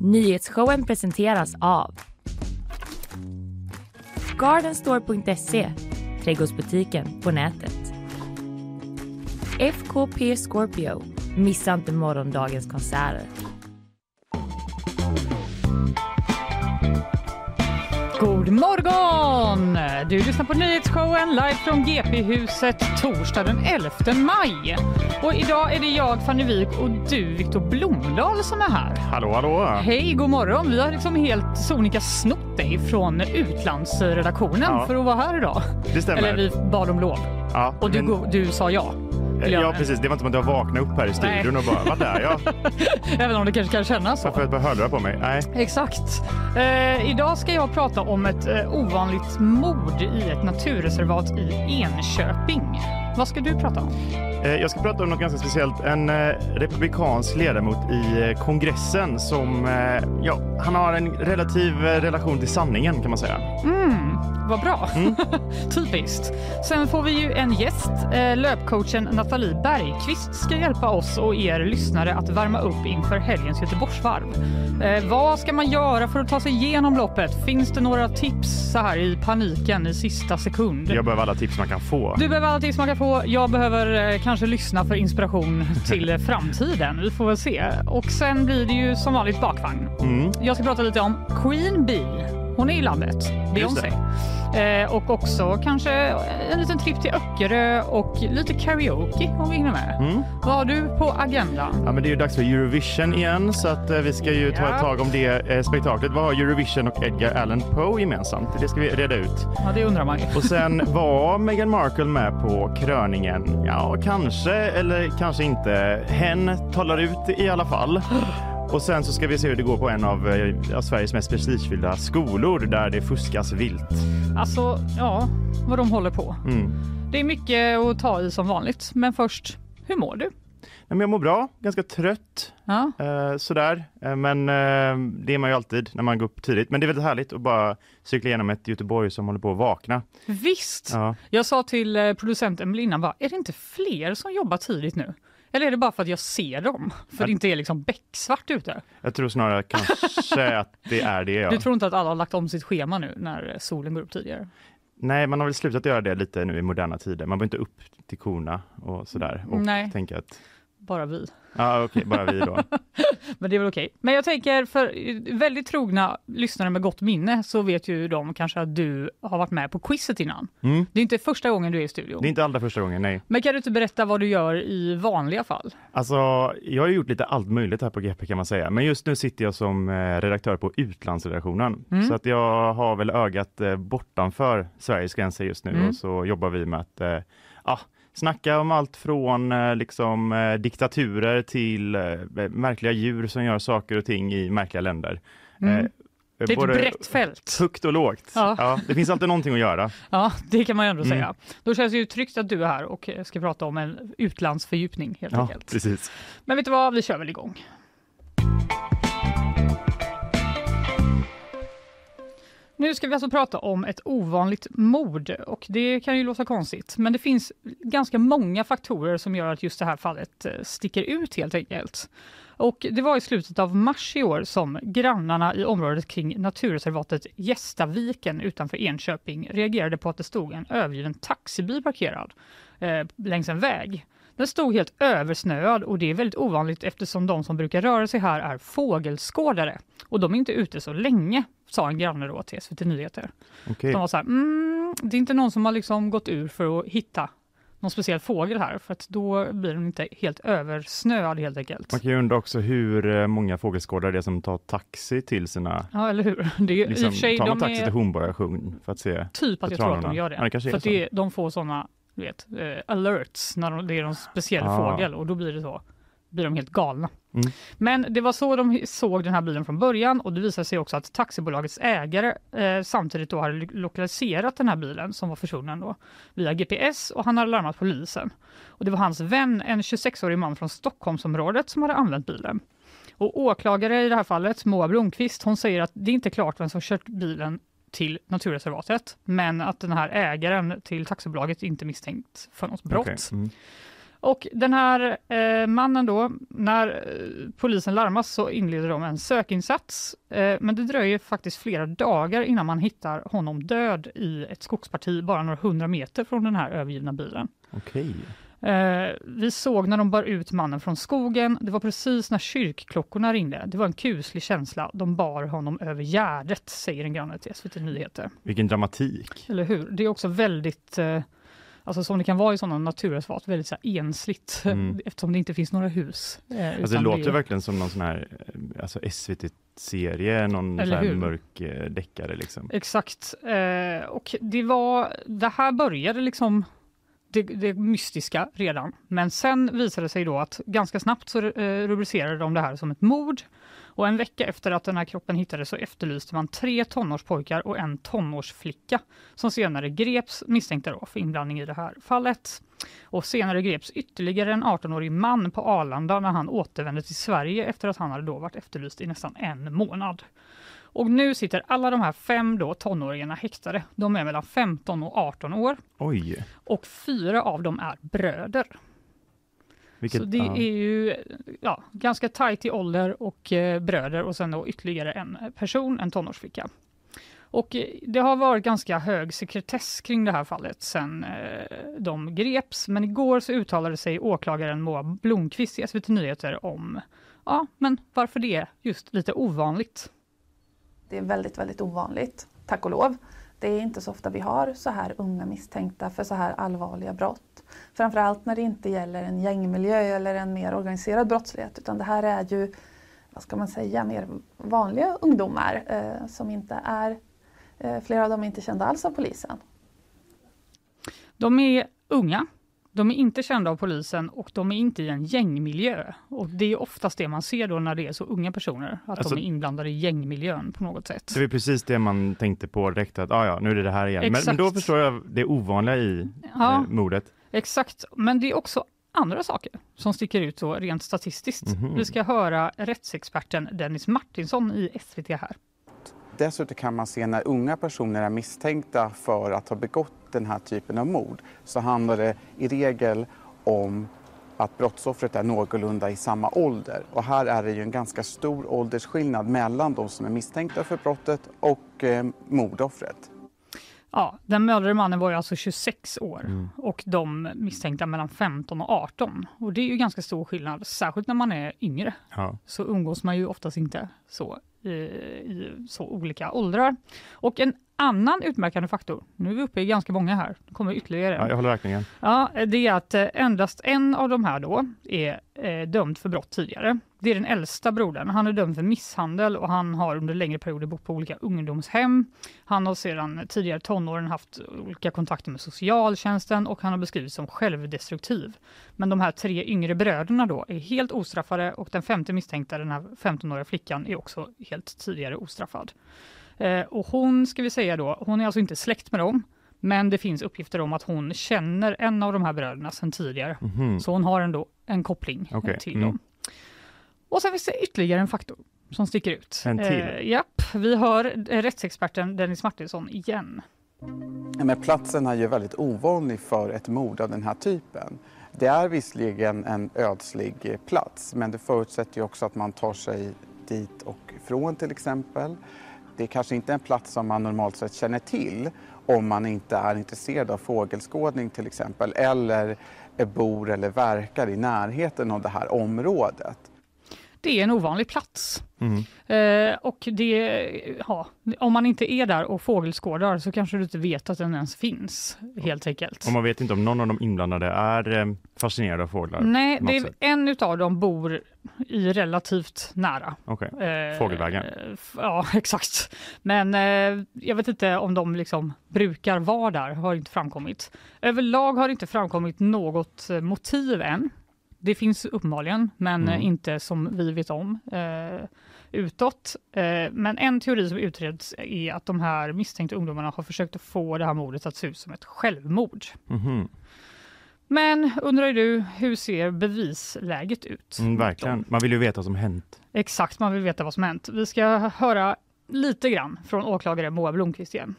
Nyhetsshowen presenteras av Gardenstore.se, trädgårdsbutiken på nätet. FKP Scorpio, missa inte morgondagens konserter. God morgon! Du lyssnar på nyhetsshowen live från GP-huset torsdag den 11 maj. Och idag är det jag, Fanny Wijk och du, Viktor Blomdahl som är här. Hallå, hallå! Hej, god morgon! Vi har liksom helt sonika snott dig från utlandsredaktionen Ja. för att vara här idag. Det stämmer. Eller vi bad om lov. ja, Och du, men- du sa ja. Vill jag Ja, precis. Det var inte som att jag vaknade upp här i studion och bara, vad där jag? Även om det kanske kan kännas så. Varför jag hörlurar på mig? Nej. Exakt. Eh, idag ska jag prata om ett eh, ovanligt mord i ett naturreservat i Enköping. Vad ska du prata om? Eh, Jag ska prata om något ganska speciellt. En eh, republikansk ledamot i eh, kongressen som, eh, ja, han har en relativ eh, relation till sanningen kan man säga. Mm, vad bra. Mm. Typiskt. Sen får vi ju en gäst. Eh, löpcoachen Nathalie Bergqvist ska hjälpa oss och er lyssnare att värma upp inför helgens Göteborgsvarv. Eh, vad ska man göra för att ta sig igenom loppet? Finns det några tips så här i paniken i sista sekund? Jag behöver alla tips man kan få. Du behöver alla tips man kan få. Jag behöver eh, kanske lyssna för inspiration till framtiden. Vi får väl se. Och sen blir det ju som vanligt bakvagn. Mm. Jag ska prata lite om Queen Bee. Hon är i landet, Beyoncé. Eh, och också kanske en liten tripp till Öckerö och lite karaoke om vi hinner med. Mm. Vad har du på agendan? Ja, men det är ju dags för Eurovision igen så att eh, vi ska ju ta ett tag om det eh, spektaklet. Vad har Eurovision och Edgar Allan Poe gemensamt? Det ska vi reda ut. Ja, det undrar man ju. Och sen var Meghan Markle med på kröningen? Ja, kanske eller kanske inte. Hen talar ut i alla fall. Och sen så ska vi se hur det går på en av eh, Sveriges mest prestigefyllda skolor där det fuskas vilt. Alltså, ja, vad de håller på. Mm. Det är mycket att ta i som vanligt. Men först, hur mår du? Ja, men jag mår bra, ganska trött Ja, eh, sådär. Eh, men eh, det är man ju alltid när man går upp tidigt. Men det är väldigt härligt att bara cykla igenom ett Göteborg som håller på att vakna. visst. Ja. Jag sa till producenten Belinda, bara, är det inte fler som jobbar tidigt nu? Eller är det bara för att jag ser dem? För det inte är liksom becksvart ute? Jag tror snarare kanske att det är det. Ja. Du tror inte att alla har lagt om sitt schema nu när solen går upp tidigare? Nej, man har väl slutat göra det lite nu i moderna tider. Man går inte upp till korna och sådär och Nej. tänka att Bara vi. ja, okej, bara vi då. Men det är väl okej. Men jag tänker för väldigt trogna lyssnare med gott minne så vet ju de kanske att du har varit med på quizet innan. Mm. Det är inte första gången du är i studion. Det är inte allra första gången, nej. Men kan du inte berätta vad du gör i vanliga fall? Alltså, jag har gjort lite allt möjligt här på GP kan man säga, men just nu sitter jag som eh, redaktör på utlandsredaktionen. Mm. Så att jag har väl ögat eh, bortanför Sveriges gränser just nu Mm. och så jobbar vi med att ja, snacka om allt från eh, liksom, eh, diktaturer till eh, märkliga djur som gör saker och ting i märkliga länder. Mm. Det är ett brett fält. Högt och lågt. Ja. Ja. det finns alltid någonting att göra. Ja, det kan man ju ändå Mm. säga. Då känns det ju tryggt att du är här och ska prata om en utlandsfördjupning helt Ja, enkelt. precis. Men vet du vad, vi kör väl igång. Nu ska vi alltså prata om ett ovanligt mord och det kan ju låta konstigt, men det finns ganska många faktorer som gör att just det här fallet eh, sticker ut helt enkelt. Och det var i slutet av mars i år som grannarna i området kring naturreservatet Gästaviken utanför Enköping reagerade på att det stod en övergiven taxibil parkerad eh, längs en väg. Den stod helt översnöad och det är väldigt ovanligt eftersom de som brukar röra sig här är fågelskådare. Och de är inte ute så länge, sa en granne då till SVT Nyheter. Okej. De var så här, mm, det är inte någon som har liksom gått ur för att hitta någon speciell fågel här, för att då blir den inte helt översnöad helt enkelt. Man kan ju undra också hur eh, många fågelskådare det är som tar taxi till sina Ja, eller hur? Det är, Liksom, sig, tar man taxi är till Hornborgasjön för att se? typ att jag tror att de gör det. Ja, det för det de får sådana vet, eh, alerts när de, det är någon speciell Ah. fågel och då blir det så. Blir de helt galna. Mm. Men det var så de såg den här bilen från början och det visade sig också att taxibolagets ägare eh, samtidigt då hade lo- lokaliserat den här bilen som var försvunnen då via GPS och han hade larmat polisen. Och det var hans vän, en 26-årig man från Stockholmsområdet som hade använt bilen. Och åklagare i det här fallet, Moa Blomqvist, hon säger att det är inte klart vem som kört bilen till naturreservatet, men att den här ägaren till taxibolaget inte misstänkt för något brott. Okej, mm. Och den här eh, mannen då, när eh, polisen larmas så inleder de en sökinsats. Eh, men det dröjer faktiskt flera dagar innan man hittar honom död i ett skogsparti bara några hundra meter från den här övergivna bilen. Okej. Eh, vi såg när de bar ut mannen från skogen. Det var precis när kyrkklockorna ringde. Det var en kuslig känsla. De bar honom över gärdet, säger en granne till SVT Nyheter. Vilken dramatik. Eller hur? Det är också väldigt, eh, alltså som det kan vara i sådana naturreservat, väldigt så ensligt Mm. eftersom det inte finns några hus. Eh, Alltså, det låter är- verkligen som någon sån här eh, alltså SVT-serie, någon sån Eller hur? mörk eh, deckare liksom. Exakt. Eh, och det var, det här började liksom det, det mystiska redan. Men sen visade det sig då att ganska snabbt så eh, rubricerade de det här som ett mord. Och en vecka efter att den här kroppen hittades så efterlyste man tre tonårspojkar och en tonårsflicka som senare greps misstänkta då för inblandning i det här fallet. Och senare greps ytterligare en 18-årig man på Arlanda när han återvände till Sverige efter att han hade då varit efterlyst i nästan en månad. Och nu sitter alla de här fem då tonåringarna häktade. De är mellan 15 och 18 år Oj, och fyra av dem är bröder. Vilket, Så det ja. är ju ja, ganska tajt i ålder och eh, bröder och sen då ytterligare en person, en tonårsflicka. Och eh, det har varit ganska hög sekretess kring det här fallet sen eh, de greps, men igår så uttalade sig åklagaren Moa Blomqvist i SVT Nyheter om ja, men varför det är just lite ovanligt. Det är väldigt, väldigt ovanligt, tack och lov. Det är inte så ofta vi har så här unga misstänkta för så här allvarliga brott. Framförallt när det inte gäller en gängmiljö eller en mer organiserad brottslighet utan det här är ju, vad ska man säga, mer vanliga ungdomar eh, som inte är, eh, flera av dem är inte kända alls av polisen. De är unga, de är inte kända av polisen och de är inte i en gängmiljö. Och det är oftast det man ser då när det är så unga personer, att Alltså- de är inblandade i gängmiljön på något sätt. Det var precis det man tänkte på direkt, att ah, ja, nu är det det här igen. Men, men då förstår jag det ovanliga i Ja. eh, mordet. Exakt, men det är också andra saker som sticker ut så rent statistiskt. Mhm. Vi ska höra rättsexperten Dennis Martinsson i SVT här. Dessutom kan man se när unga personer är misstänkta för att ha begått den här typen av mord så handlar det i regel om att brottsoffret är någorlunda i samma ålder. Och här är det ju en ganska stor åldersskillnad mellan de som är misstänkta för brottet och eh, mordoffret. Ja, den mördade mannen var ju alltså 26 år Mm. och de misstänkta mellan 15 och 18. Och det är ju ganska stor skillnad, särskilt när man är yngre. Ja. så umgås man ju oftast inte så i, i så olika åldrar. Och en annan utmärkande faktor, nu är vi uppe i ganska många här, det kommer ytterligare. Ja, jag håller verkligen. Ja, det är att eh, endast en av de här då är eh, dömd för brott tidigare. Det är den äldsta brodern. Han är dömd för misshandel och han har under längre perioder bott på olika ungdomshem. Han har sedan tidigare tonåren haft olika kontakter med socialtjänsten och han har beskrivits som självdestruktiv. Men de här tre yngre bröderna då är helt ostraffade och den femte misstänkta, den här 15-åriga flickan, är också helt tidigare ostraffad. Eh, och hon, ska vi säga då, hon är alltså inte släkt med dem, men det finns uppgifter om att hon känner en av de här bröderna sedan tidigare. Mhm. Så hon har ändå en koppling Okej, till mm. dem. Och sen finns det ytterligare en faktor som sticker ut. En till? Eh, japp, vi hör eh, rättsexperten Dennis Martinsson igen. Men platsen är ju väldigt ovanlig för ett mord av den här typen. Det är visserligen en ödslig plats men det förutsätter ju också att man tar sig dit och från till exempel. Det är kanske inte en plats som man normalt sett känner till om man inte är intresserad av fågelskådning till exempel eller bor eller verkar i närheten av det här området. Det är en ovanlig plats. Mm. Eh, och det, ja, om man inte är där och fågelskådar så kanske du inte vet att den ens finns, helt enkelt. Och man vet inte om någon av de inblandade är eh, fascinerad av fåglar. Nej, det är, en utav dem bor i relativt nära. Okej. Eh, Fågelvägen. eh, Ja, exakt. Men eh, jag vet inte om de liksom brukar vara där, har inte framkommit. Överlag har det inte framkommit något motiv än. Det finns uppenbarligen, men Mm. eh, inte som vi vet om eh, utåt. Eh, men en teori som utreds är att de här misstänkta ungdomarna har försökt att få det här mordet att se ut som ett självmord. Mhm. Men undrar du, hur ser bevisläget ut? Mm, verkligen. Man vill ju veta vad som hänt. Exakt, man vill veta vad som hänt. Vi ska höra lite grann från åklagare Moa Blomqvist igen.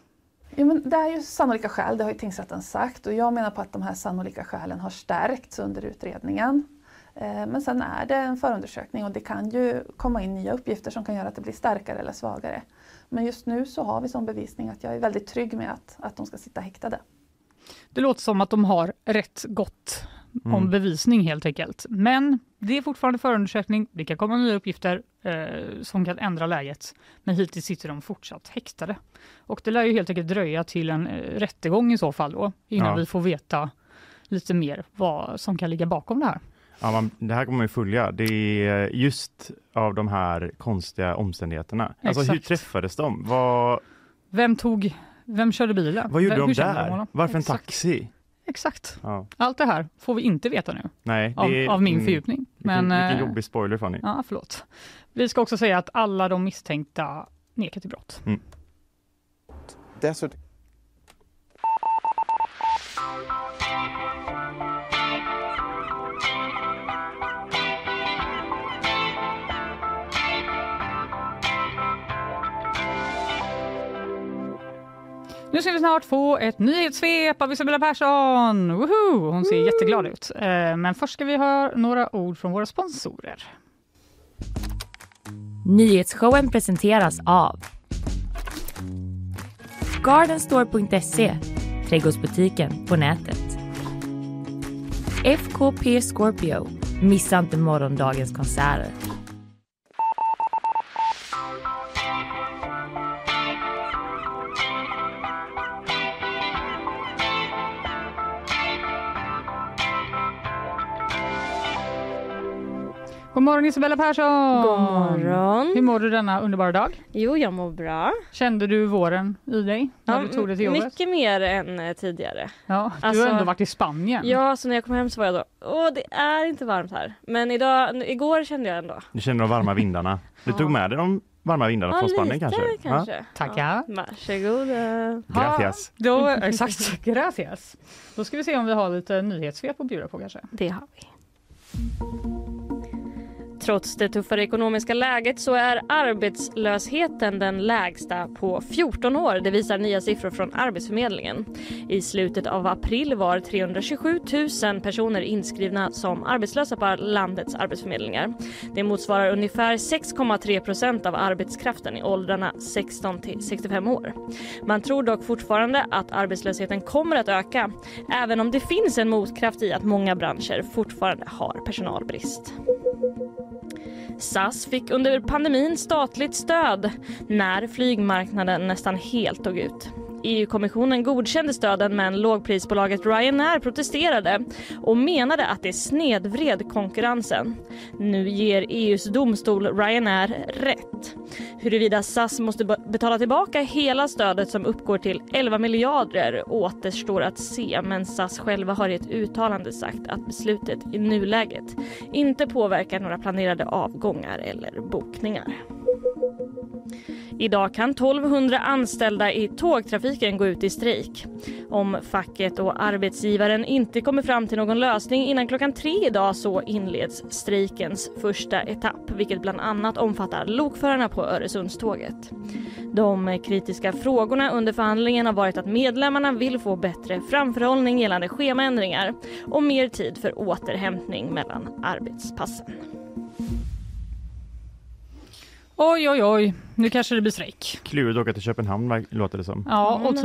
Ja, men det är ju sannolika skäl, det har ju tingsrätten sagt och jag menar på att de här sannolika skälen har stärkts under utredningen. Eh, men sen är det en förundersökning och det kan ju komma in nya uppgifter som kan göra att det blir starkare eller svagare. Men just nu så har vi som bevisning att jag är väldigt trygg med att, att de ska sitta häktade. Det låter som att de har rätt gott om Mm. bevisning helt enkelt. Men det är fortfarande förundersökning. Det kan komma nya uppgifter eh, som kan ändra läget. Men hittills sitter de fortsatt häktade. Och det lär ju helt enkelt dröja till en eh, rättegång i så fall då, innan Ja. vi får veta lite mer vad som kan ligga bakom det här. Ja, man, det här kommer man ju följa. Det är just av de här konstiga omständigheterna. Alltså hur Exakt. träffades de? Vad, Vem tog, vem körde bilen? vad gjorde vem, de där? Varför en Exakt. taxi? Exakt. Ja, Allt det här får vi inte veta nu nej, av, är- av min mm, fördjupning. Vilken, Men, vilken eh, jobbig spoiler Fanny. Ja, förlåt. Vi ska också säga att alla de misstänkta nekar till brott. Dessutom Nu ska vi snart få ett nyhetssvep av Isabella Persson. Woho! Hon ser jätteglad ut. Eh, Men först ska vi höra några ord från våra sponsorer. Nyhetsshowen presenteras av Gardenstore.se, trädgårdsbutiken på nätet. FKP Scorpio, missa inte morgondagens konserter. God morgon Isabella Persson! God morgon. Hur mår du denna underbara dag? Jo, jag mår bra. Kände du våren i dig när du tog dig till jobbet? mycket mer än eh, tidigare. Ja, du Alltså- har ändå varit i Spanien. Ja, så när jag kom hem så var jag då, åh det är inte varmt här. Men idag, igår kände jag ändå. Du känner de varma vindarna. Du Ja. tog med dig de varma vindarna Ja, från Spanien lite kanske? kanske. Tackar. Ja, varsågoda. Gracias. Ja, då, exakt, gracias. Då ska vi se om vi har lite nyhetssvep att bjuda på kanske. Det har vi. Trots det tuffare ekonomiska läget så är arbetslösheten den lägsta på 14 år. Det visar nya siffror från Arbetsförmedlingen. I slutet av april var 327 000 personer inskrivna som arbetslösa på landets arbetsförmedlingar. Det motsvarar ungefär 6,3 procent av arbetskraften i åldrarna 16 till 65 år. Man tror dock fortfarande att arbetslösheten kommer att öka även om det finns en motkraft i att många branscher fortfarande har personalbrist. SAS fick under pandemin statligt stöd när flygmarknaden nästan helt dog ut. EU-kommissionen godkände stöden men lågprisbolaget Ryanair protesterade och menade att det snedvred konkurrensen. Nu ger EUs domstol Ryanair rätt. Huruvida SAS måste betala tillbaka hela stödet som uppgår till 11 miljarder återstår att se men SAS själva har i ett uttalande sagt att beslutet i nuläget inte påverkar några planerade avgångar eller bokningar. Idag kan 1200 anställda i tågtrafiken gå ut i strejk. Om facket och arbetsgivaren inte kommer fram till någon lösning innan klockan tre idag så inleds strejkens första etapp vilket bland annat omfattar lokförarna på Öresundståget. De kritiska frågorna under förhandlingen har varit att medlemmarna vill få bättre framförhållning gällande schemaändringar och mer tid för återhämtning mellan arbetspassen. Oj, oj, oj, nu kanske det blir strejk. Klurigt att åka till Köpenhamn låter det som. Ja, Mm, och det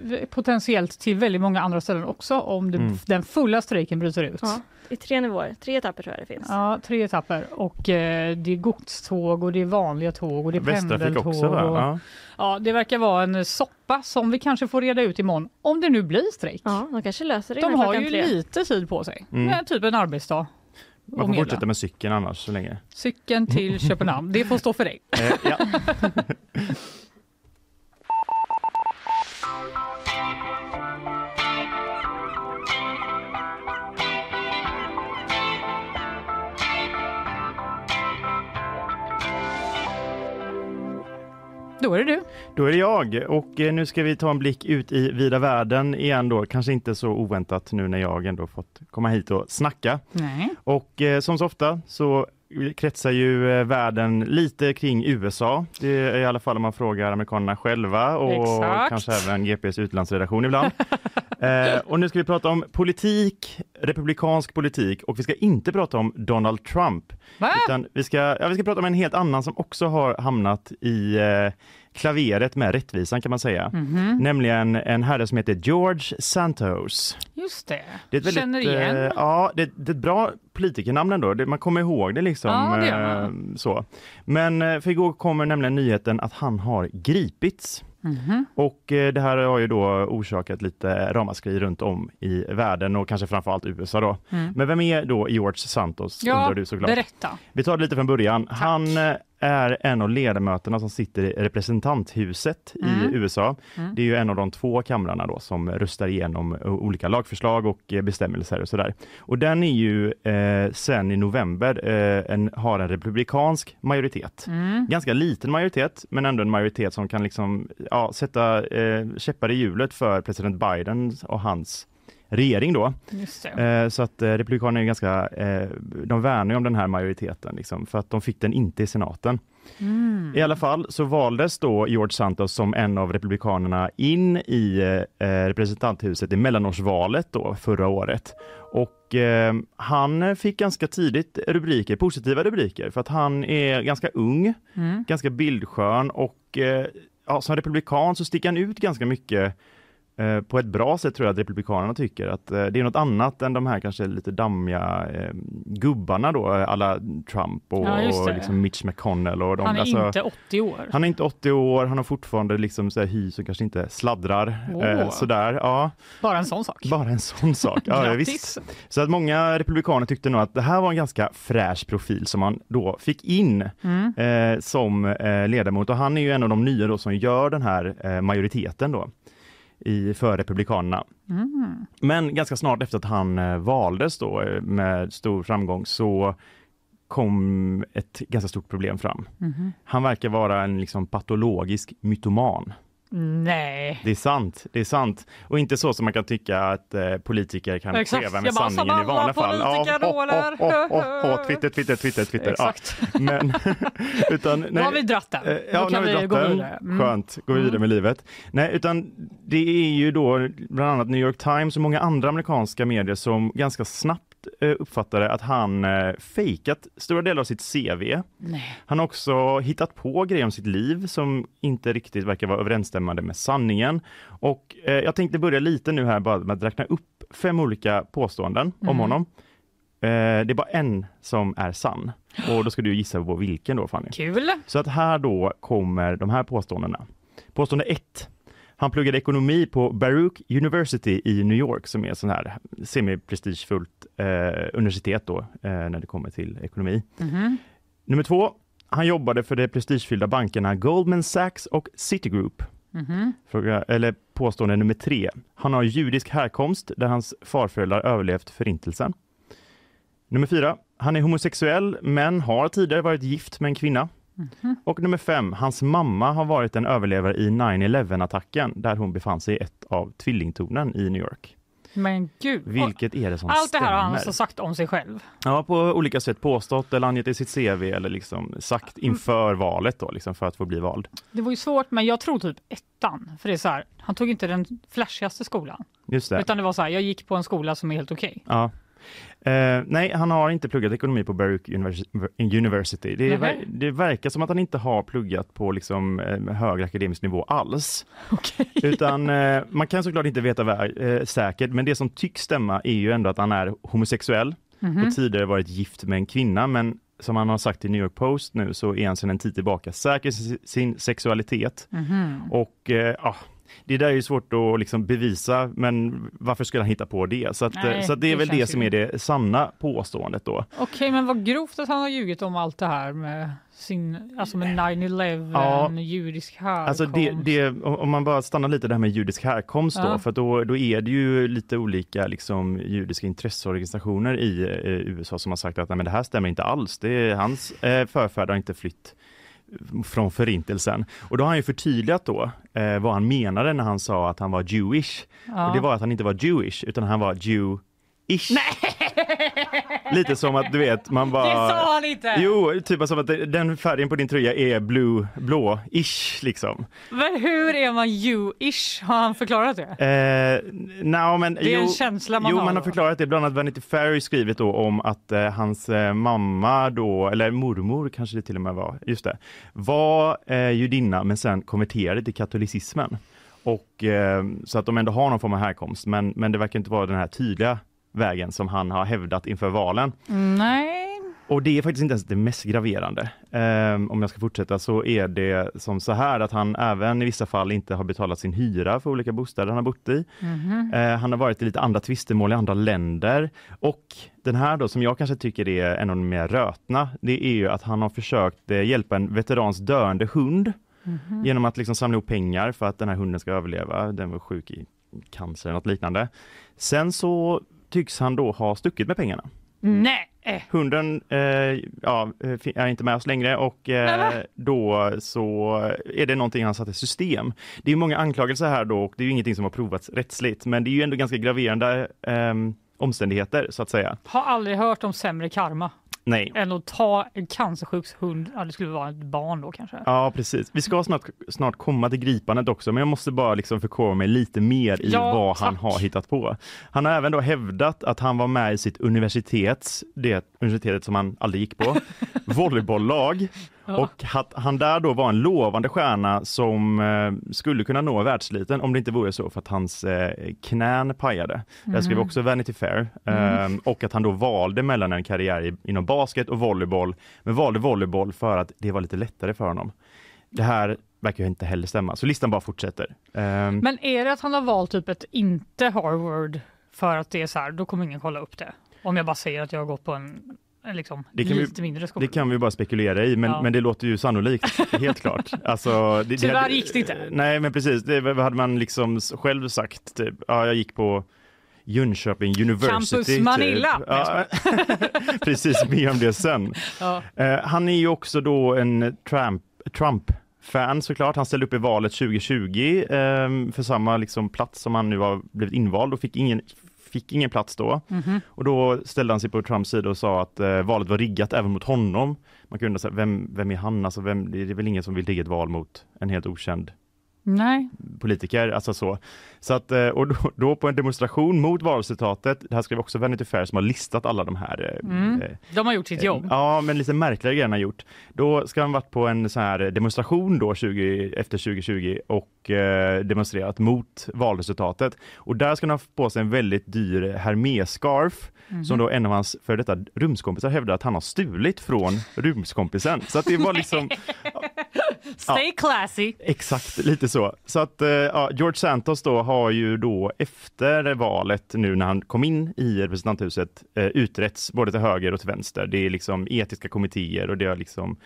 typ eh, potentiellt till väldigt många andra ställen också om det, Mm. den fulla strejken bryter ut. Ja, I tre nivåer, tre etapper tror jag det finns. Ja, tre etapper och eh, det är godståg och det är vanliga tåg och det är pendeltåg. också va? och, Ja. ja, det verkar vara en soppa som vi kanske får reda ut imorgon om det nu blir strejk. Ja, de kanske löser det De har ju tre. lite tid på sig, Mm. Nej, typ en arbetsdag. Man får fortsätta med cykeln annars så länge. Cykeln till Köpenhamn, det får stå för dig. Eh, ja. Då är det du. Då är det jag och eh, nu ska vi ta en blick ut i vida världen igen då. Kanske inte så oväntat nu när jag ändå fått komma hit och snacka. Nej. Och eh, som så ofta så kretsar ju eh, världen lite kring USA. Det är i alla fall om man frågar amerikanerna själva och Exakt. kanske även GPs utlandsredaktion ibland. eh, och nu ska vi prata om politik, republikansk politik och vi ska inte prata om Donald Trump. Va? Utan vi ska, ja, vi ska prata om en helt annan som också har hamnat i eh, klaveret med rättvisan kan man säga. Mhm. Nämligen en herre som heter George Santos. Just det. Det är ett väldigt, Känner igen. eh, ja, det, det är ett bra politikernamn ändå. Det, man kommer ihåg det liksom. Ja, det eh, så. Men eh, för igår kommer nämligen nyheten att han har gripits. Mhm. Och eh, det här har ju då orsakat lite ramaskri runt om i världen och kanske framförallt USA då. Mm. Men vem är då George Santos Ja, undrar du såklart. berätta. Vi tar det lite från början. Han eh, är en av ledamöterna som sitter i representanthuset Mm. i USA. Mm. Det är ju en av de två kamrarna då som röstar igenom eh, olika lagförslag och eh, bestämmelser och sådär. Och den är ju eh, sen i november eh, en, har en republikansk majoritet. Mm. Ganska liten majoritet, men ändå en majoritet som kan liksom, ja, sätta eh, käppar i hjulet för president Biden och hans regering då. Eh, så att eh, Republikanerna är ganska, eh, de värnar om den här majoriteten liksom, för att de fick den inte i senaten. Mm. I alla fall så valdes då George Santos som en av Republikanerna in i eh, representanthuset i mellanårsvalet då förra året. Och eh, han fick ganska tidigt rubriker, positiva rubriker, för att han är ganska ung, Mm. ganska bildskön och eh, ja, som republikan så sticker han ut ganska mycket på ett bra sätt tror jag att Republikanerna tycker att eh, det är något annat än de här kanske lite dammiga eh, gubbarna då, alla Trump och, Ja, och liksom Mitch McConnell och de. Han är alltså, inte 80 år. han är inte 80 år, han har fortfarande liksom så här hy som kanske inte sladdrar. Åh. Eh, sådär, ja. Bara en sån sak. Bara en sån sak. Ja, visst. Så att många republikaner tyckte nog att det här var en ganska fräsch profil som man då fick in Mm. eh, som eh, ledamot och han är ju en av de nya då som gör den här eh, majoriteten då i, för Republikanerna. Mm. Men ganska snart efter att han eh, valdes då eh, med stor framgång så kom ett ganska stort problem fram. Mhm. Han verkar vara en liksom patologisk mytoman. Nej. Det är sant, det är sant. Och inte så som man kan tycka att eh, politiker kan Exakt. med sanningen i vanliga fall. politikerroller. oh, oh, oh, oh, Twitter, Twitter, Twitter, Twitter. Ja. Exakt. Men, utan, Då har vi dratt den. Eh, Då Ja, nu kan har vi vi gå vidare. Mm. Skönt, gå vidare Mm. med livet. Nej, utan det är ju då bland annat New York Times och många andra amerikanska medier som ganska snabbt eh, uppfattade att han eh, fejkat stora delar av sitt CV. Nej. Han har också hittat på grejer om sitt liv som inte riktigt verkar vara överensstämmande med sanningen. Och eh, jag tänkte börja lite nu här bara med att räkna upp fem olika påståenden om Mm. honom. Eh, det är bara en som är sann och då ska du gissa på vilken då Fanny. Kul. Så att här då kommer de här påståendena. Påstående 1. Han pluggade ekonomi på Baruch University i New York som är sån här semi-prestigefullt eh, universitet då eh, när det kommer till ekonomi. Mhm. Nummer två. Han jobbade för de prestigefyllda bankerna Goldman Sachs och Citigroup. Mhm. Fråga, eller påstående nummer tre. Han har judisk härkomst där hans farföräldrar överlevt förintelsen. Nummer fyra. Han är homosexuell men har tidigare varit gift med en kvinna. Mhm. Och nummer fem. Hans mamma har varit en överlevare i 9-11-attacken där hon befann sig i ett av tvillingtornen i New York. Men gud. Vilket är det som Allt det här har han stämmer? alltså sagt om sig själv. Ja, på olika sätt påstått eller angett i sitt CV eller liksom sagt inför valet då, liksom för att få bli vald. Det var ju svårt, men jag tror typ ettan. För det är så här, han tog inte den flashigaste skolan. Just det. Utan det var så här, jag gick på en skola som är helt okej. Ja. Eh, nej, han har inte pluggat ekonomi på Baruch Univers- University. Det, ver- det verkar som att han inte har pluggat på liksom, eh, högre akademisk nivå alls. Okej. Utan eh, man kan såklart inte veta eh, säkert, men det som tycks stämma är ju ändå att han är homosexuell Mhm. och tidigare varit gift med en kvinna, men som han har sagt i New York Post nu så är han sedan en tid tillbaka säker i si- sin sexualitet. Mhm. Och eh, ja, det där är ju svårt att liksom bevisa, men varför skulle han hitta på det? Så, att, eh, Nej, så att det är det väl det som är det sanna påståendet då. Okej, men vad grovt att han har ljugit om allt det här med sin, alltså med 9-11, Ja. judisk härkomst. Alltså det, det, om man bara stannar lite där med judisk härkomst då, Ja. för att då, då är det ju lite olika liksom, judiska intresseorganisationer i eh, USA som har sagt att nej, men det här stämmer inte alls. Det är, hans eh, förfäder har inte flytt från förintelsen. Och då har han ju förtydligat då eh, vad han menade när han sa att han var Jewish. Ja. Och det var att han inte var Jewish utan han var Jew-ish. lite som att du vet, man bara... Det sa han inte! Jo, typ som att den färgen på din tröja är blue, blå-ish liksom. Men hur är man you-ish? Har han förklarat det? Eh, no, men, det är jo, en känsla man jo, har. man har förklarat det. Bland annat Vanity Fair skrivit då om att eh, hans eh, mamma då, eller mormor kanske det till och med var, just det, var eh, judinna men sen konverterade till katolicismen. Och, eh, så att de ändå har någon form av härkomst, men, men det verkar inte vara den här tydliga vägen som han har hävdat inför valen. Nej. Och det är faktiskt inte ens det mest graverande. Um, om jag ska fortsätta så är det som så här att han även i vissa fall inte har betalat sin hyra för olika bostäder han har bott i. Mhm. Uh, han har varit i lite andra tvistemål i andra länder och den här då som jag kanske tycker är en av de mer rötna, det är ju att han har försökt uh, hjälpa en veterans döende hund Mhm. genom att liksom samla ihop pengar för att den här hunden ska överleva. Den var sjuk i cancer eller något liknande. Sen så tycks han då ha stuckit med pengarna. Nej. Hunden eh, ja, fi- är inte med oss längre och eh, då så är det någonting han satt i system. Det är många anklagelser här då och det är ju ingenting som har provats rättsligt men det är ju ändå ganska graverande eh, omständigheter så att säga. Har aldrig hört om sämre karma Nej. än att ta en cancersjuk hund. Ja, det skulle vara ett barn då kanske. Ja precis. Vi ska snart, snart komma till gripandet också men jag måste bara liksom förkovra mig lite mer i Ja, vad han tack. har hittat på. Han har även då hävdat att han var med i sitt universitets, det universitetet som han aldrig gick på, volleybolllag och att han där då var en lovande stjärna som eh, skulle kunna nå världsliten om det inte vore så för att hans eh, knän pajade. Det skrev också Vanity Fair eh, och att han då valde mellan en karriär i, inom basket och volleyboll men valde volleyboll för att det var lite lättare för honom. Det här verkar ju inte heller stämma så listan bara fortsätter. Eh, Men är det att han har valt typ ett inte Harvard för att det är så här, då kommer ingen kolla upp det. Om jag bara säger att jag har gått på en liksom, Det kan vi-. Det kan vi bara spekulera i, men, Ja. men det låter ju sannolikt, helt klart. Alltså, det, Tyvärr hade- gick det inte. Nej, men precis. Det hade man liksom själv sagt. Typ. Ja, jag gick på Jönköping University. Campus Manilla. Typ. Ja, precis, mer om det sen. Ja. Eh, han är ju också då en Trump, Trump-fan såklart. Han ställde upp i valet 2020 eh, för samma liksom, plats som han nu har blivit invald och fick ingen, fick ingen plats då. Mhm. Och då ställde han sig på Trumps sida och sa att eh, valet var riggat även mot honom. Man kunde säga, vem, vem är han? Alltså, vem, det är väl ingen som vill rigga ett val mot en helt okänd Nej. politiker, alltså så. så att, eh, och då, då på en demonstration mot valresultatet, det här skrev också Vanity Fair som har listat alla de här eh, Mm. eh, De har gjort sitt jobb. Ja, men lite märkligare grejer han har gjort. Då ska han varit på en sån här demonstration då 20, efter 2020 och eh, demonstrerat mot valresultatet. Och där ska han ha på sig en väldigt dyr Hermès-scarf Mhm. som då en av hans för detta rumskompisar hävdar att han har stulit från rumskompisen. Så att det var liksom Stay classy. Exakt, lite så. Så att eh, ja, George Santos då har ju då efter valet nu när han kom in i representanthuset eh, utretts både till höger och till vänster. Det är liksom etiska kommittéer och det är liksom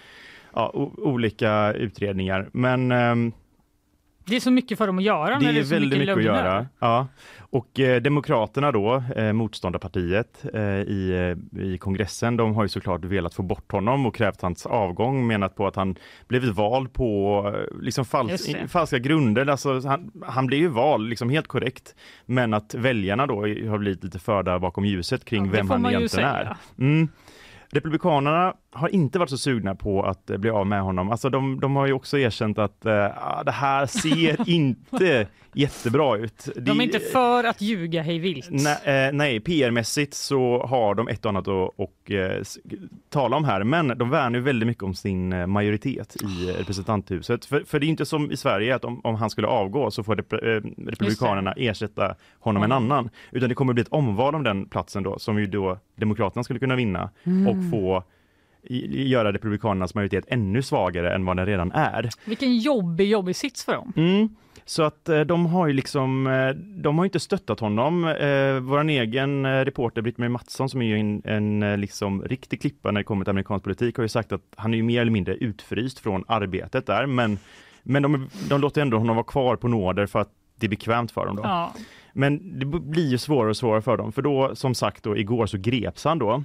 ja, olika utredningar. Men ehm, Det är så mycket för dem att göra det när det är är väldigt mycket, att lögner. göra. Ja. Och eh, Demokraterna då, eh, motståndarpartiet eh, i, eh, i kongressen, de har ju såklart velat få bort honom och krävt hans avgång, menat på att han blivit vald på eh, liksom fals falska grunder. Alltså, han, han blev ju vald liksom helt korrekt, men att väljarna då har blivit lite förda bakom ljuset kring Ja, vem han egentligen är. Mm. Republikanerna har inte varit så sugna på att eh, bli av med honom. Alltså de, de har ju också erkänt att ah, det här ser inte jättebra ut. De är Det- inte för att ljuga hej vilt. Nej, eh, nej PR-mässigt så har de ett och annat att och, s- tala om här, men de värnar ju väldigt mycket om sin majoritet i representanthuset. För, för det är inte som i Sverige att om, om han skulle avgå så får rep, eh, republikanerna ersätta honom med en annan, utan det kommer bli ett omval om den platsen då, som ju då Demokraterna skulle kunna vinna och få göra republikanernas majoritet ännu svagare än vad den redan är. Vilken jobbig, jobbig sits för dem. Mm. Så att eh, de har ju liksom, eh, de har inte stöttat honom. Eh, Vår egen eh, reporter Britt-Marie Mattsson som är ju en, en eh, liksom riktig klippa när det kommer till amerikansk politik har ju sagt att han är ju mer eller mindre utfryst från arbetet där men, men de, de låter ändå honom vara kvar på nåder för att det är bekvämt för dem då. Ja. Men det blir ju svårare och svårare för dem för då som sagt då igår så greps han då.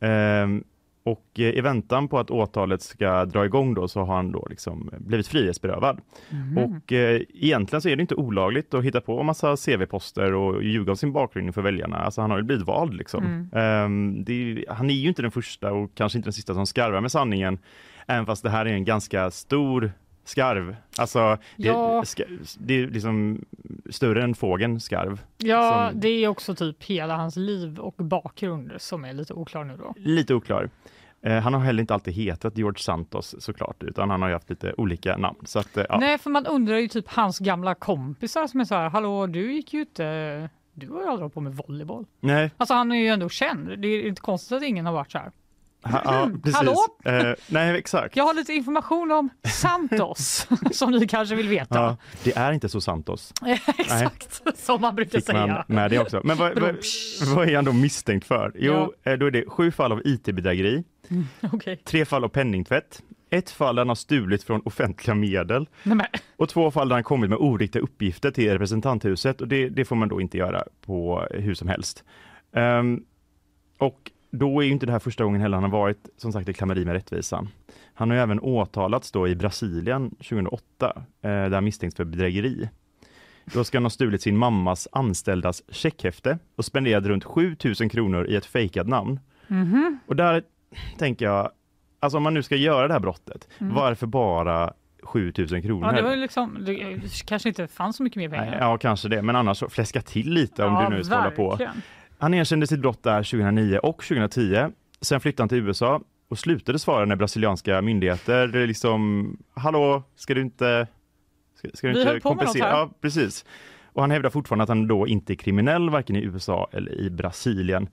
Ehm, och eh, i väntan på att åtalet ska dra igång då så har han då liksom blivit frihetsberövad. Mhm. Och eh, egentligen så är det inte olagligt att hitta på en massa CV-poster och ljuga om sin bakgrund inför väljarna. Alltså han har ju blivit vald liksom. Mm. Ehm, det han är ju inte den första och kanske inte den sista som skarvar med sanningen. Även fast det här är en ganska stor skarv. Alltså det, Ja. ska, det är liksom större än fågeln skarv. Ja, som- det är också typ hela hans liv och bakgrund som är lite oklar nu då. Lite oklar. Eh, han har heller inte alltid hetat George Santos såklart, utan han har haft lite olika namn. Så att, eh, ja. Nej, för man undrar ju typ hans gamla kompisar som är så här, hallå du gick ju inte, du har ju aldrig hållit på med volleyboll. Nej, Alltså han är ju ändå känd, det är inte konstigt att ingen har varit så här. ha, ja, precis. Hallå? Eh, nej, exakt. Jag har lite information om Santos som ni kanske vill veta. Ja, det är inte så Santos. Exakt, som man brukar Fick man säga. med det också. Men vad, vad, vad är han då misstänkt för? Jo, eh, då är det sju fall av IT-bedrägeri, Okej. tre fall av penningtvätt, ett fall där han har stulit från offentliga medel Nej, och två fall där han kommit med oriktiga uppgifter till representanthuset och det, det får man då inte göra på hur som helst. Ehm, och då är inte det här första gången heller han har varit som sagt i klammeri med rättvisan. Han har även åtalats då i Brasilien 2008 eh, där han misstänks för bedrägeri. Då ska han ha stulit sin mammas anställdas checkhäfte och spenderat runt 7000 kronor i ett fejkat namn. mhm. Och där tänker jag, alltså om man nu ska göra det här brottet, varför bara 7000 kronor? Mm. Ja, det var liksom, det kanske inte fanns så mycket mer pengar. Ja, kanske det, men annars så fläska till lite om Ja, du nu ska hålla på. Han erkände sitt brott där 2009 och 2010. Sen flyttade han till USA och slutade svara när brasilianska myndigheter liksom, hallå, ska du inte, ska, ska du inte kompensera? Ja, precis. Och han hävdar fortfarande att han då inte är kriminell, varken i USA eller i Brasilien.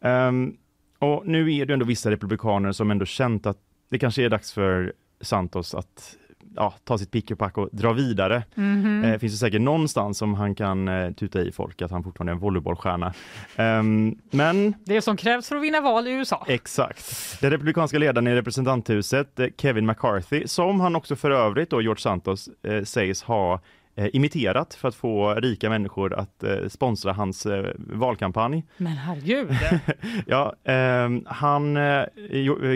Ehm, och nu är det ändå vissa republikaner som ändå känt att det kanske är dags för Santos att ja, ta sitt pick och pack och dra vidare. Mhm. Eh, finns det säkert någonstans som han kan eh, tuta i folk att han fortfarande är en volleybollstjärna. Ehm, men Det som krävs för att vinna val i USA. exakt. Den republikanska ledaren i representanthuset, eh, Kevin McCarthy, som han också för övrigt då, George Santos, eh, sägs ha imiterat för att få rika människor att eh, sponsra hans eh, valkampanj. Men herregud. Ja, ehm, han, eh,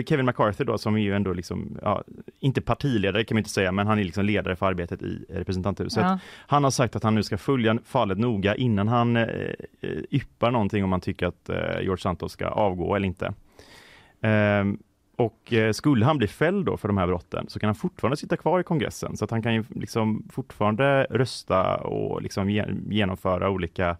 Kevin McCarthy då, som är ju ändå liksom, ja, inte partiledare kan man inte säga, men han är liksom ledare för arbetet i representanthuset. Ja. Han har sagt att han nu ska följa fallet noga innan han eh, eh, yppar någonting om han tycker att eh, George Santos ska avgå eller inte. Ehm, och eh, skulle han bli fälld då för de här brotten så kan han fortfarande sitta kvar i kongressen. Så att han kan ju liksom fortfarande rösta och liksom genomföra olika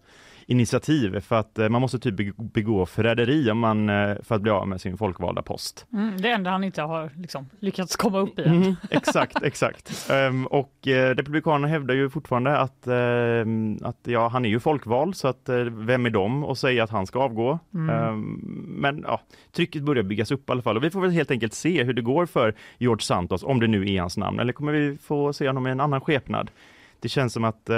initiativ för att eh, man måste typ begå- förräderi om man, eh, för att bli av med sin folkvalda post. Mm, det enda han inte har liksom, lyckats komma upp i. Mm, exakt, exakt. Ehm, och eh, Republikanerna hävdar ju fortfarande att, ehm, att ja, han är ju folkvald så att eh, vem är de och säga att han ska avgå? Mm. Ehm, men ja, trycket börjar byggas upp i alla fall och vi får väl helt enkelt se hur det går för George Santos om det nu är hans namn eller kommer vi få se honom i en annan skepnad? Det känns som att, eh,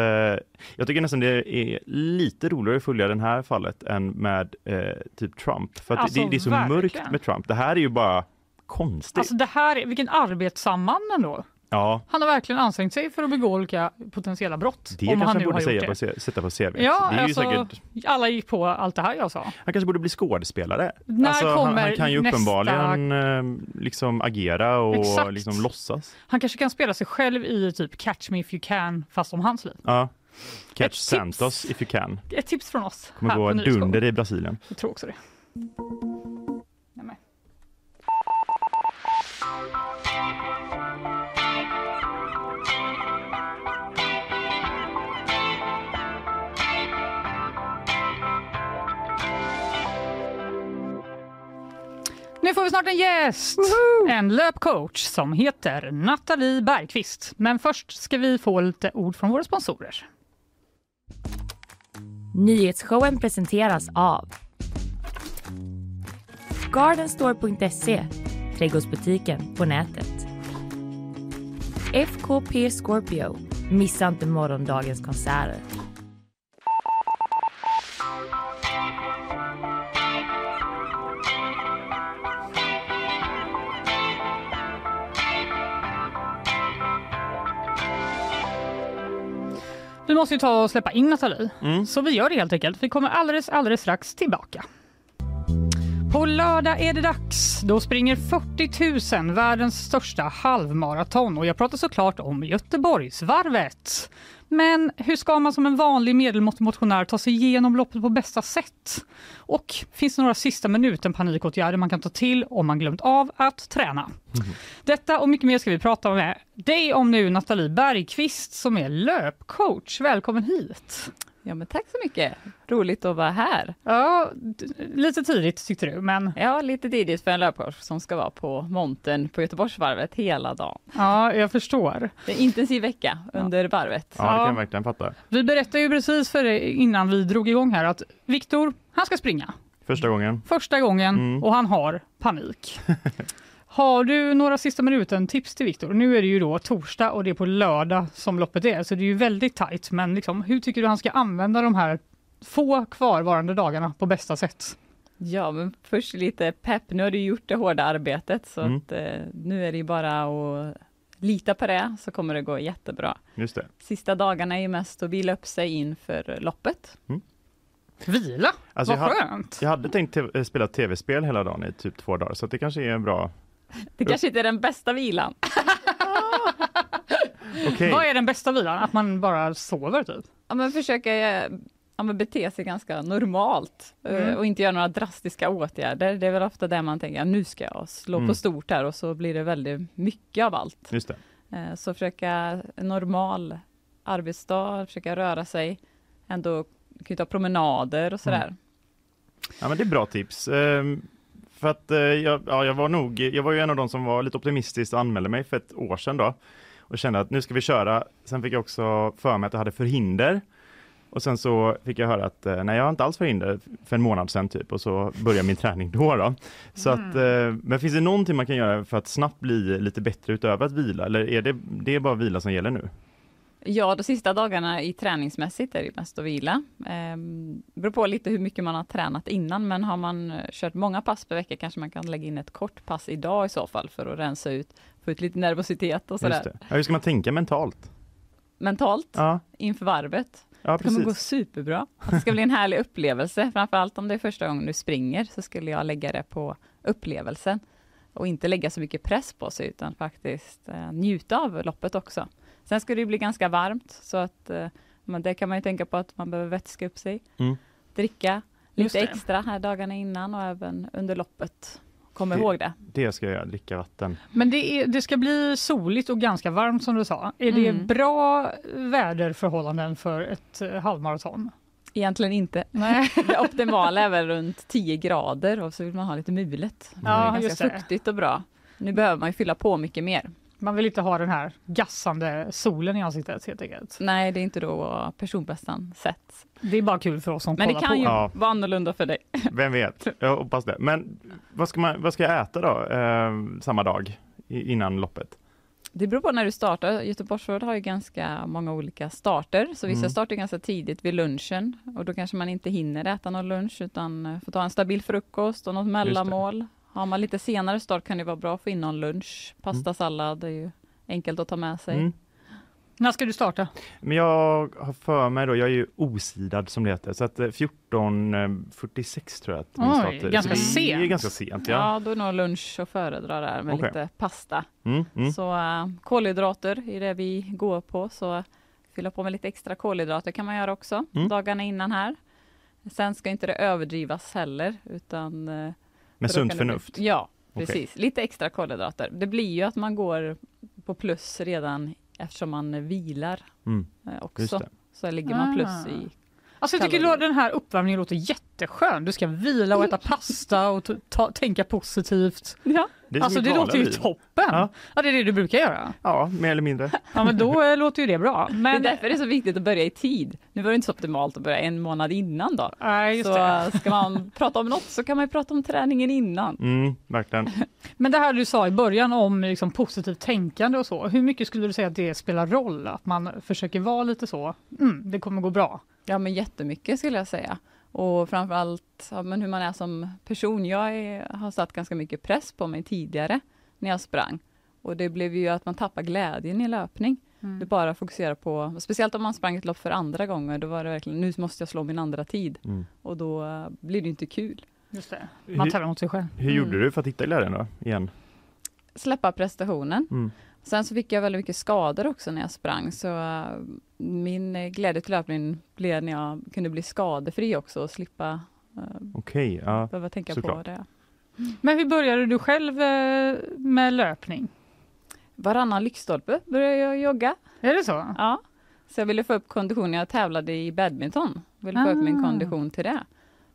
jag tycker nästan det är lite roligare att följa det här fallet än med eh, typ Trump. För att Alltså, det, det är så verkligen. mörkt med Trump. Det här är ju bara konstigt. Alltså det här, är- vilken arbetsam man ändå. Ja, Han har verkligen ansträngt sig för att begå olika potentiella brott. Det om han han nu borde har säga gjort på, det. Sätta på CV. Ja, det är alltså, ju säkert, Alla gick på allt det här jag sa. han kanske borde bli skådespelare. När alltså, han, kommer han kan ju uppenbarligen eh, liksom agera och Exakt. liksom låtsas. Han kanske kan spela sig själv i typ Catch Me If You Can fast om hans liv. Ja. Catch Ett tips. Santos if you can. Ett tips från oss. Kommer gå dunder i Brasilien. Jag tror också det. Nu får vi snart en gäst! En löpcoach som heter Nathalie Bergqvist. Men först ska vi få lite ord från våra sponsorer. Nyhetsshowen presenteras av Gardenstore.se, trädgårdsbutiken på nätet. FKP Scorpio, missa inte morgondagens konserter. Måste ju ta och släppa in Nathalie. Mm. Så vi gör det helt enkelt. Vi kommer alldeles, alldeles strax tillbaka. På lördag är det dags. Då springer 40 000 världens största halvmaraton och jag pratar såklart om Göteborgsvarvet. Men hur ska man som en vanlig medelmåttig motionär ta sig igenom loppet på bästa sätt? Och finns det några sista minuten panikåtgärder man kan ta till om man glömt av att träna? Detta och mycket mer ska vi prata med dig om nu, Nathalie Bergqvist som är löpcoach. Välkommen hit! Ja, men tack så mycket. Roligt att vara här. Ja, lite tidigt tyckte du, men Ja, lite tidigt för en löpkurs som ska vara på montern på Göteborgsvarvet hela dagen. ja, jag förstår. Det är en intensiv vecka under varvet. Ja, det kan Ja. jag verkligen fatta. Vi berättade ju precis för dig innan vi drog igång här att Viktor, han ska springa Första gången. första gången Mm. och han har panik. Har du några sista minuten tips till Viktor? Nu är det ju då torsdag och det är på lördag som loppet är, så det är ju väldigt tajt. Men liksom, hur tycker du han ska använda de här få kvarvarande dagarna på bästa sätt? Ja, men först lite pepp. Nu har du gjort det hårda arbetet så Mm. att eh, nu är det ju bara att lita på det så kommer det gå jättebra. Just det. Sista dagarna är ju mest att vila upp sig inför loppet. Vila? Alltså, Vad jag, ha, skönt! jag hade tänkt te- spela tv-spel hela dagen i typ två dagar, så att det kanske är bra. Det kanske inte är den bästa vilan. Okej. Vad är den bästa vilan? Att man bara sover typ? Ja, men försöka eh, ja, men bete sig ganska normalt eh, Mm. och inte göra några drastiska åtgärder. Det är väl ofta det man tänker, nu ska jag slå Mm. på stort här och så blir det väldigt mycket av allt. Just det. Eh, Så försöka normal arbetsdag, försöka röra sig, ändå kan ta promenader och sådär. Ja, men det är bra tips. Ehm, för att eh, jag, ja, jag var nog, jag var ju en av de som var lite optimistisk och anmälde mig för ett år sedan då och kände att nu ska vi köra. Sen fick jag också för mig att jag hade förhinder och sen så fick jag höra att eh, nej, jag har inte alls förhinder för en månad sedan typ och så började min träning då. då. Så att, eh, men finns det någonting man kan göra för att snabbt bli lite bättre utöver att vila eller är det, det är bara vila som gäller nu? Ja, de sista dagarna i träningsmässigt är det mest att vila. Ehm, beror på lite hur mycket man har tränat innan, men har man eh, kört många pass per vecka kanske man kan lägga in ett kort pass idag i så fall för att rensa ut, få ut lite nervositet och sådär. Ja, hur ska man tänka mentalt? Mentalt Ja, inför varvet. ja Det kommer gå superbra. Det ska bli en härlig upplevelse, framförallt om det är första gången du springer så skulle jag lägga det på upplevelsen och inte lägga så mycket press på sig utan faktiskt eh, njuta av loppet också. Sen ska det ju bli ganska varmt så att eh, men det kan man ju tänka på att man behöver vätska upp sig, Mm. dricka lite det. extra här dagarna innan och även under loppet. Kom Det- ihåg det. Det ska jag göra, dricka vatten. Men det, är, det ska bli soligt och ganska varmt som du sa. Är det Mm. bra väderförhållanden för ett eh, halvmaraton? Egentligen inte. Nej. Det optimala är väl runt 10 grader och så vill man ha lite mulet. Ja, det är just ganska det. fuktigt och bra. Nu behöver man ju fylla på mycket mer. Man vill inte ha den här gassande solen i ansiktet helt enkelt. Nej, det är inte då personbästan sätts. Det är bara kul för oss som Men det kollar kan på. ju Ja. vara annorlunda för dig. Vem vet? Jag hoppas det. Men vad ska, man, vad ska jag äta då, eh, samma dag innan loppet? Det beror på när du startar. Göteborgsrådet har ju ganska många olika starter, så vissa Mm. startar ganska tidigt vid lunchen och då kanske man inte hinner äta någon lunch utan får ta en stabil frukost och något mellanmål. Har man lite senare start kan det vara bra att få in någon lunch. Pasta, sallad, det är ju enkelt att ta med sig. Mm. När ska du starta? Men jag har för mig då, jag är ju osidad som det heter, så att eh, 14.46 tror jag att min Oj, start är. ganska Så det är sent. ganska sent. Ja. Ja. då är nog lunch att föredra där med Okej. lite pasta. Mm, mm. Så äh, kolhydrater är det vi går på, så fylla på med lite extra kolhydrater kan man göra också Mm. dagarna innan här. Sen ska inte det överdrivas heller, utan... eh, Med sunt bli- förnuft. Ja, precis. Lite extra kolhydrater. Det blir ju att man går på plus redan eftersom man vilar Mm, eh, också. Så lägger man plus Ah. i. Alltså jag tycker den här uppvärmningen låter jätteskön. Du ska vila och äta pasta och ta, tänka positivt. Ja. Det Alltså det låter ju liv. toppen. Ja. Ja. det är det du brukar göra. Ja, mer eller mindre. Ja men då eh, låter ju det bra. Det är Men därför det är så viktigt att börja i tid. Nu var det inte så optimalt att börja en månad innan då. Nej, just så det. äh, ska man prata om något så kan man ju prata om träningen innan. Mm, verkligen. Men det här du sa i början om liksom positivt tänkande och så. Hur mycket skulle du säga att det spelar roll? Att man försöker vara lite så, mm, det kommer gå bra. Ja, men jättemycket skulle jag säga. Och framförallt ja, men hur man är som person. Jag är, har satt ganska mycket press på mig tidigare när jag sprang. Och det blev ju att man tappar glädjen i löpning. Du bara fokuserar på, speciellt om man sprang ett lopp för andra gånger, då var det verkligen, nu måste jag slå min andra tid. Mm. Och då eh, blir det inte kul. Just det. Man Hur, tävlar mot sig själv. hur gjorde du för att hitta glädjen då? Igen? Släppa prestationen. Mm. Sen så fick jag väldigt mycket skador också när jag sprang, så eh, min eh, glädje till löpningen blev när jag kunde bli skadefri också och slippa uh, Okej, ja. behöva tänka såklart. på det. Men hur började du själv eh, med löpning? Varannan lyktstolpe började jag jogga. Är det så? Ja. Så jag ville få upp konditionen. Jag tävlade i badminton. Ville få upp min Ah. kondition till det.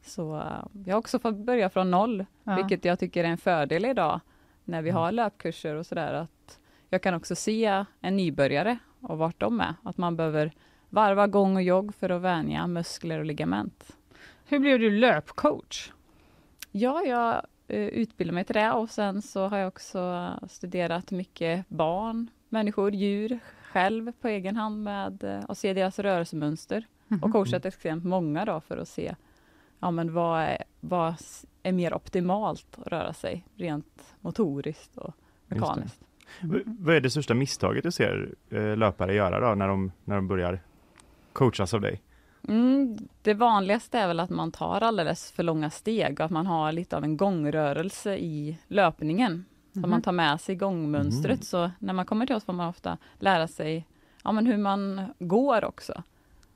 Så eh, jag har också fått börja från noll, Ja. vilket jag tycker är en fördel idag när vi har löpkurser och sådär. Att jag kan också se en nybörjare och vart de är. Att man behöver varva gång och jogg för att vänja muskler och ligament. Hur blev du löpcoach? Ja, jag eh, utbildade mig till det och sen så har jag också studerat mycket barn, människor, djur själv på egen hand med eh, att se deras rörelsemönster och coachat extremt många då för att se ja, men vad, är, vad är mer optimalt att röra sig rent motoriskt och mekaniskt. Vad är det största misstaget du ser eh, löpare göra då när de, när de börjar coachas av dig? Mm, det vanligaste är väl att man tar alldeles för långa steg och att man har lite av en gångrörelse i löpningen. Så Mhm. man tar med sig gångmönstret. Mhm. Så när man kommer till oss får man ofta lära sig ja, men hur man går också.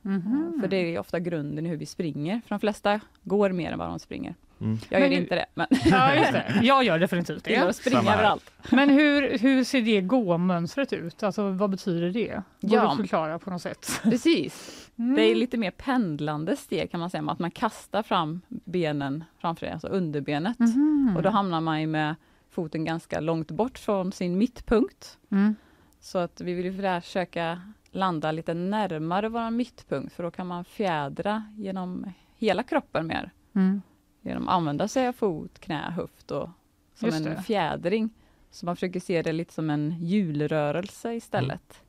Mhm. För det är ofta grunden i hur vi springer. För de flesta går mer än vad de springer. Mm. Jag Men gör hur- inte det, men Ja, just det. Jag gör definitivt det Samma här. överallt. Men hur, hur ser det gåmönstret ut? Alltså vad betyder det? Går Ja. du förklara på något sätt? Precis. Mm. Det är lite mer pendlande steg kan man säga, att man kastar fram benen framför sig, alltså underbenet. Mhm. Och då hamnar man ju med foten ganska långt bort från sin mittpunkt. Mm. Så att vi vill försöka landa lite närmare vår mittpunkt, för då kan man fjädra genom hela kroppen mer. Mm. Genom att använda sig av fot, knä, höft och som Just en det. fjädring. Så man försöker se det lite som en hjulrörelse istället.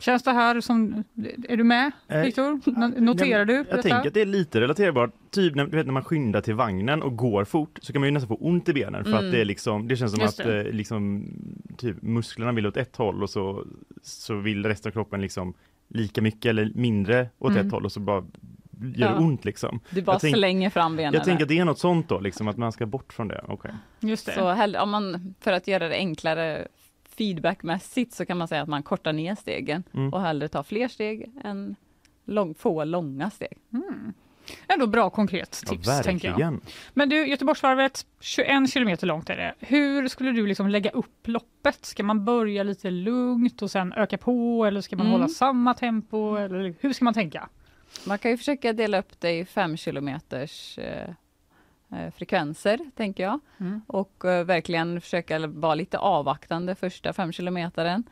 Känns det här som... Är du med, Eh, Viktor? No- Noterar du Jag detta? tänker att det är lite relaterbart. Typ när, du vet, när man skyndar till vagnen och går fort så kan man ju nästan få ont i benen för Mm. att det är liksom, det känns som Just att det. eh, liksom, typ, musklerna vill åt ett håll och så, så vill resten av kroppen liksom lika mycket eller mindre åt Mm. ett håll och så bara gör Ja. ont liksom. Du bara Jag tänk- slänger fram benen. Jag tänker att det är något sånt då, liksom att man ska bort från det. Okej. Just det. Så hellre, om man, för att göra det enklare feedbackmässigt så kan man säga att man kortar ner stegen Mm. och hellre tar fler steg än lång, få långa steg. Mm. Ändå bra konkret Ja, tips, tänker jag. Men du, Göteborgsvarvet, 21 kilometer långt är det. Hur skulle du liksom lägga upp loppet? Ska man börja lite lugnt och sen öka på eller ska man Mm. hålla samma tempo? Eller hur ska man tänka? Man kan ju försöka dela upp det i fem kilometers eh, eh, frekvenser, tänker jag. Mm. Och eh, verkligen försöka vara lite avvaktande första fem kilometern.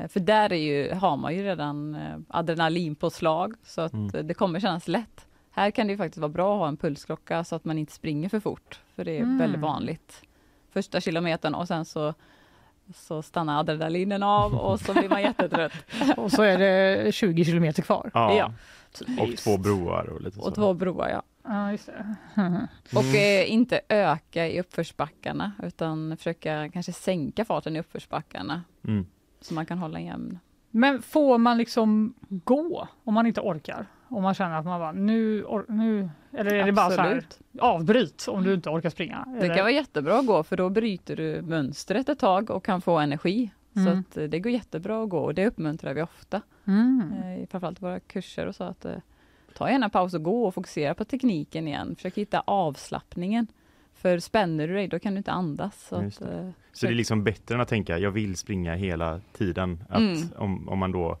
Eh, för där är ju, har man ju redan eh, adrenalinpåslag, så att Mm. det kommer kännas lätt. Här kan det ju faktiskt vara bra att ha en pulsklocka så att man inte springer för fort, för det är Mm. väldigt vanligt. Första kilometern och sen så, så stannar adrenalinen av och så blir man jättetrött. Och så är det 20 kilometer kvar. Ja. Ja. Och två broar och lite Och så. två broar, ja. Ja, just det. Och Mm. eh, inte öka i uppförsbackarna utan försöka kanske sänka farten i uppförsbackarna Mm. så man kan hålla jämn. Men får man liksom gå om man inte orkar? Om man känner att man bara, nu, or- nu eller är det bara så här, Absolut. avbryt om du inte orkar springa? Det Eller? kan vara jättebra att gå för då bryter du mönstret ett tag och kan få energi. Så Mm. att eh, det går jättebra att gå och det uppmuntrar vi ofta. Mm. Eh, framförallt i våra kurser och så att eh, ta gärna en paus och gå och fokusera på tekniken igen. Försök hitta avslappningen. För spänner du dig då kan du inte andas. Så att, det. eh, Så det är liksom bättre än att tänka, jag vill springa hela tiden. Att Mm. om, om man då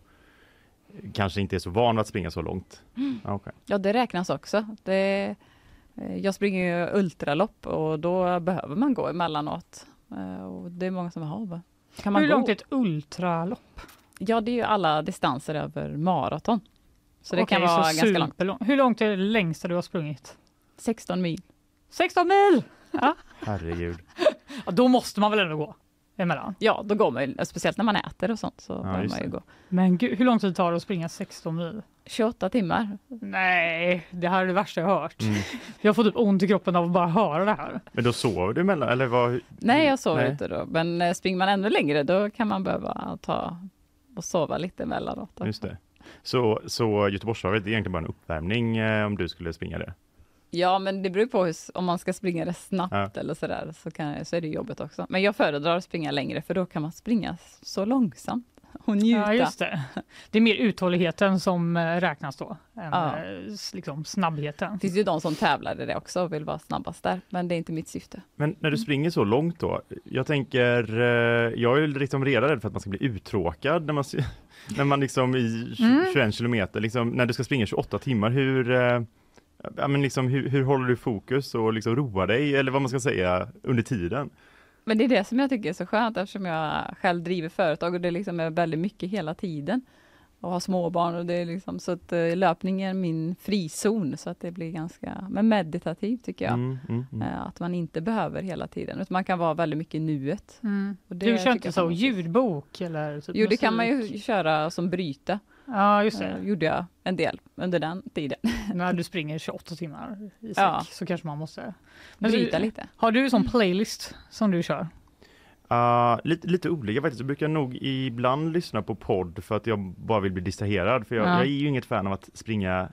kanske inte är så van att springa så långt. Ja, okej. Ja, det räknas också. Det, jag springer ju ultralopp och då behöver man gå emellanåt. Och det är många som har bara, kan man Hur gå? långt är ett ultralopp? Ja, det är ju alla distanser över maraton. Så det Okej, kan vara ganska långt. superlångt. Hur långt är det längsta du har sprungit? 16 mil. 16 mil! Herregud. Ja, då måste man väl ändå gå emellan? Ja, då går man ju, speciellt när man äter och sånt, så behöver just man ju det. gå. Men gud, hur lång tid tar det att springa 16 mil? 28 timmar. Nej, det här är det värsta jag har hört. Mm. Jag får typ ont i kroppen av att bara höra det här. Men då sover du emellan, eller vad? Nej, jag sover Nej. inte då. Men eh, springer man ännu längre, då kan man behöva ta och sova lite emellanåt. Just det. Så, så Göteborgsvarvet är egentligen bara en uppvärmning eh, om du skulle springa det? Ja, men det beror på hur, om man ska springa det snabbt Ja. eller sådär, så, kan, så är det jobbet också. Men jag föredrar att springa längre, för då kan man springa så långsamt och njuta. Ja, just det. Det är mer uthålligheten som eh, räknas då, än Ja. eh, liksom snabbheten. Det finns ju de som tävlar i det också och vill vara snabbast där, men det är inte mitt syfte. Men när du springer så långt då, jag tänker, eh, jag är ju liksom redan rädd för att man ska bli uttråkad när man, när man liksom i tj- Mm. 21 kilometer, liksom, när du ska springa 28 timmar, hur, ja, men liksom, hur, hur håller du fokus och liksom roar dig, eller vad man ska säga, under tiden? Men det är det som jag tycker är så skönt eftersom jag själv driver företag och det liksom är väldigt mycket hela tiden. Och har småbarn och det är liksom så att eh, löpning är min frizon så att det blir ganska men meditativt tycker jag. Mm, mm, mm. Eh, Att man inte behöver hela tiden utan man kan vara väldigt mycket i nuet. Och det Du kör inte så ljudbok eller typ Jo det kan man ju köra som bryta. Ja, just Eh, det. gjorde jag en del under den tiden. När du springer 28 timmar i sträck Ja. så kanske man måste Men Bryta du- lite. Har du en sån playlist som du kör? Ah, lite, lite olika faktiskt. Jag brukar nog ibland lyssna på podd för att jag bara vill bli distraherad. För jag, Ja. jag är ju inget fan av att springa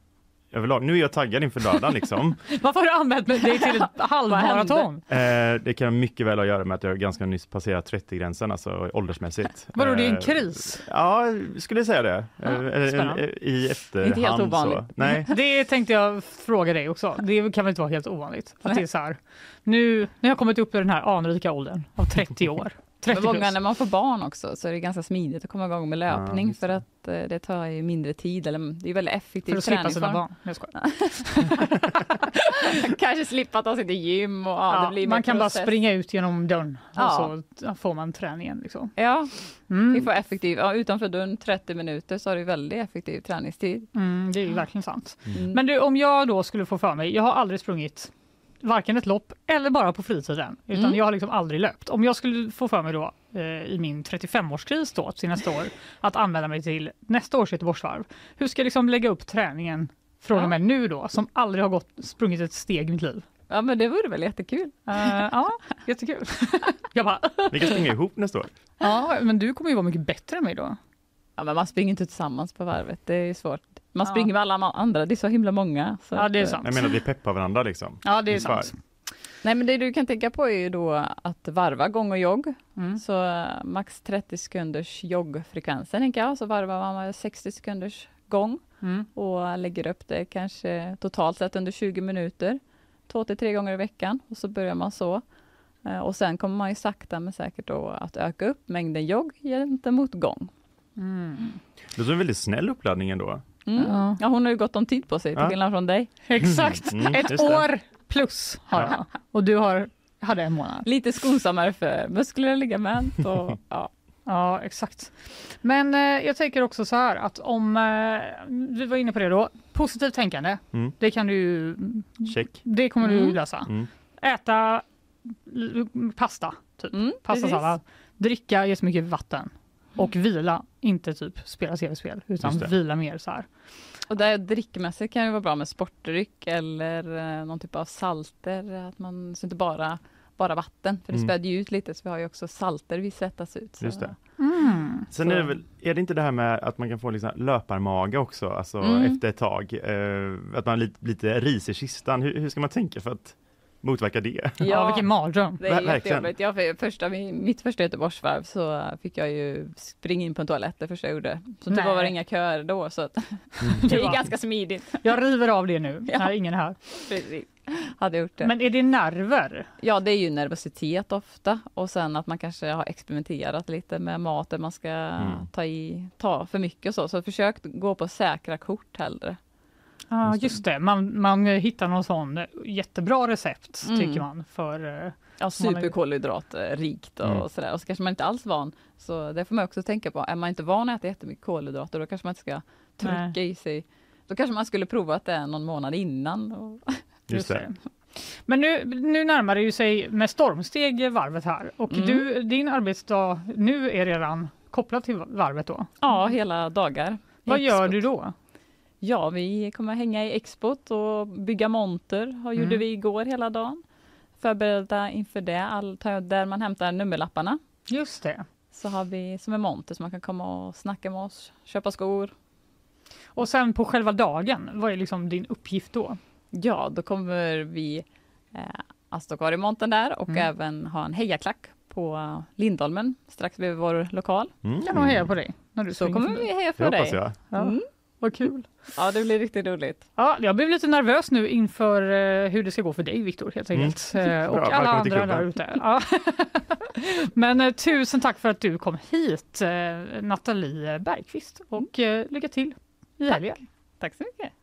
överlag. Nu är jag taggad inför lördagen liksom. Varför har du anmält dig till ett halvmaraton? Eh, det kan mycket väl ha att göra med att jag ganska nyss passerat 30-gränsen, alltså åldersmässigt. Vadå, det är en Eh, kris? Ja, skulle jag säga det. Ja, Eh, eller I efterhand. Inte helt Så. ovanligt. Nej. Det tänkte jag fråga dig också. Det kan väl inte vara helt ovanligt? Att det är så här, nu, nu har jag kommit upp i den här anrika åldern av 30 år. 30 Men många när man får barn också så är det ganska smidigt att komma igång med löpning just för att eh, det tar ju mindre tid eller det är väldigt effektiv För att slippa sina barn. Jag. Kanske slippa ta sig till gym och ja, Ja, det blir man kan bara process. springa ut genom dörren Ja. och så får man träningen. Liksom. Ja, vi Mm. får effektiv, ja, utanför dörren 30 minuter så har du väldigt effektiv träningstid. Mm, det är ju verkligen sant. Mm. Men du, om jag då skulle få för mig, jag har aldrig sprungit varken ett lopp eller bara på fritiden, utan Mm. jag har liksom aldrig löpt. Om jag skulle få för mig då eh, i min 35-årskris då till nästa år att anmäla mig till nästa års Göteborgsvarv, hur ska jag liksom lägga upp träningen från Ja. och med nu då, som aldrig har gått, sprungit ett steg i mitt liv? Ja men det vore väl jättekul. Eh, ja, jättekul. jag bara, Vi kan springa ihop nästa år. ja, men du kommer ju vara mycket bättre än mig då. Ja men man springer inte tillsammans på varvet, det är svårt. Man Ja. springer med alla andra, det är så himla många. Så Ja, det är att, sant. Jag menar, vi peppar varandra liksom. Ja, det är sant. Nej men det du kan tänka på är ju då att varva gång och jogg. Mm. Så eh, max 30 sekunders joggfrekvensen tänker jag, så varvar man med 60 sekunders gång Mm. och lägger upp det kanske totalt sett under 20 minuter. Två till tre gånger i veckan och så börjar man så. Eh, Och sen kommer man ju sakta men säkert då att öka upp mängden jogg gentemot gång. Mm. Det är en väldigt snäll uppladdning ändå. Mm. Ja. Ja, hon har ju gott om tid på sig till Ja. skillnad från dig. Exakt, Mm, ett år plus har Ja. jag. Och du har, hade en månad. Lite skonsammare för muskler och ligament och ja. Ja, exakt. Men eh, jag tänker också så här att om, eh, vi var inne på det då, positivt tänkande, Mm. det kan du Check. det kommer du Mm. lösa. Mm. Äta pasta, typ. Mm, Pastasallad. Dricka jättemycket vatten. Och vila, inte typ spela tv-spel, utan vila mer så här. Och där drickmässigt kan det vara bra med sportdryck eller eh, någon typ av salter, att man, så inte bara, bara vatten, för det Mm. späder ju ut lite så vi har ju också salter vi svettas ut. Så. Just det. Mm. Sen Så- är det väl, är det inte det här med att man kan få liksom löparmage också, alltså Mm. efter ett tag, eh, att man har lite, lite ris i kistan. Hur, hur ska man tänka för att motverka det? Ja, vilken mardröm. Det är Ver- jättejobbigt. Jag, för första, mitt första Göteborgsvarv så fick jag ju springa in på en toalett det första jag gjorde. Så det Nej. var det inga köer då så att Det det var- är ganska smidigt. Jag river av det nu, Ja. när ingen är här. Precis. Hade gjort det. Men är det nerver? Ja, det är ju nervositet ofta och sen att man kanske har experimenterat lite med maten man ska Mm. ta i, ta för mycket och så. Så försök gå på säkra kort hellre. Ja, Just det. just det. Man, man hittar någon sån jättebra recept, Mm. tycker man, för eh, Ja, är- superkolhydratrikt och Mm. sådär. Och så kanske man inte alls van. Så det får man också tänka på. Är man inte van att äta jättemycket kolhydrater, då kanske man inte ska trycka Nej. i sig. Då kanske man skulle prova att det är någon månad innan. Och, Just det. Men nu, nu närmar det ju sig med stormsteg varvet här och Mm. du, din arbetsdag nu är redan kopplad till varvet då. ja, hela dagar. Vad gör du då? Ja, vi kommer hänga i expot och bygga monter. Och gjorde Mm. vi igår hela dagen. Förbereda inför det, all, där man hämtar nummerlapparna. Just det. Så har vi som en monter så man kan komma och snacka med oss, köpa skor. Och sen på själva dagen, vad är liksom din uppgift då? Ja, då kommer vi eh, att stå kvar i montern där och Mm. även ha en hejaklack på Lindholmen strax bredvid vår lokal. Mm. Kan nog heja på dig när du Så kommer vi heja Det för hoppas dig. jag. Ja, Mm. Vad kul. Ja, det blir riktigt roligt. Ja, jag blev lite nervös nu inför eh, hur det ska gå för dig Viktor helt Mm. enkelt. Eh, och Bra, alla andra där ute. Ja. Men eh, tusen tack för att du kom hit Nathalie Bergqvist och eh, lycka till i helgen. Tack så mycket.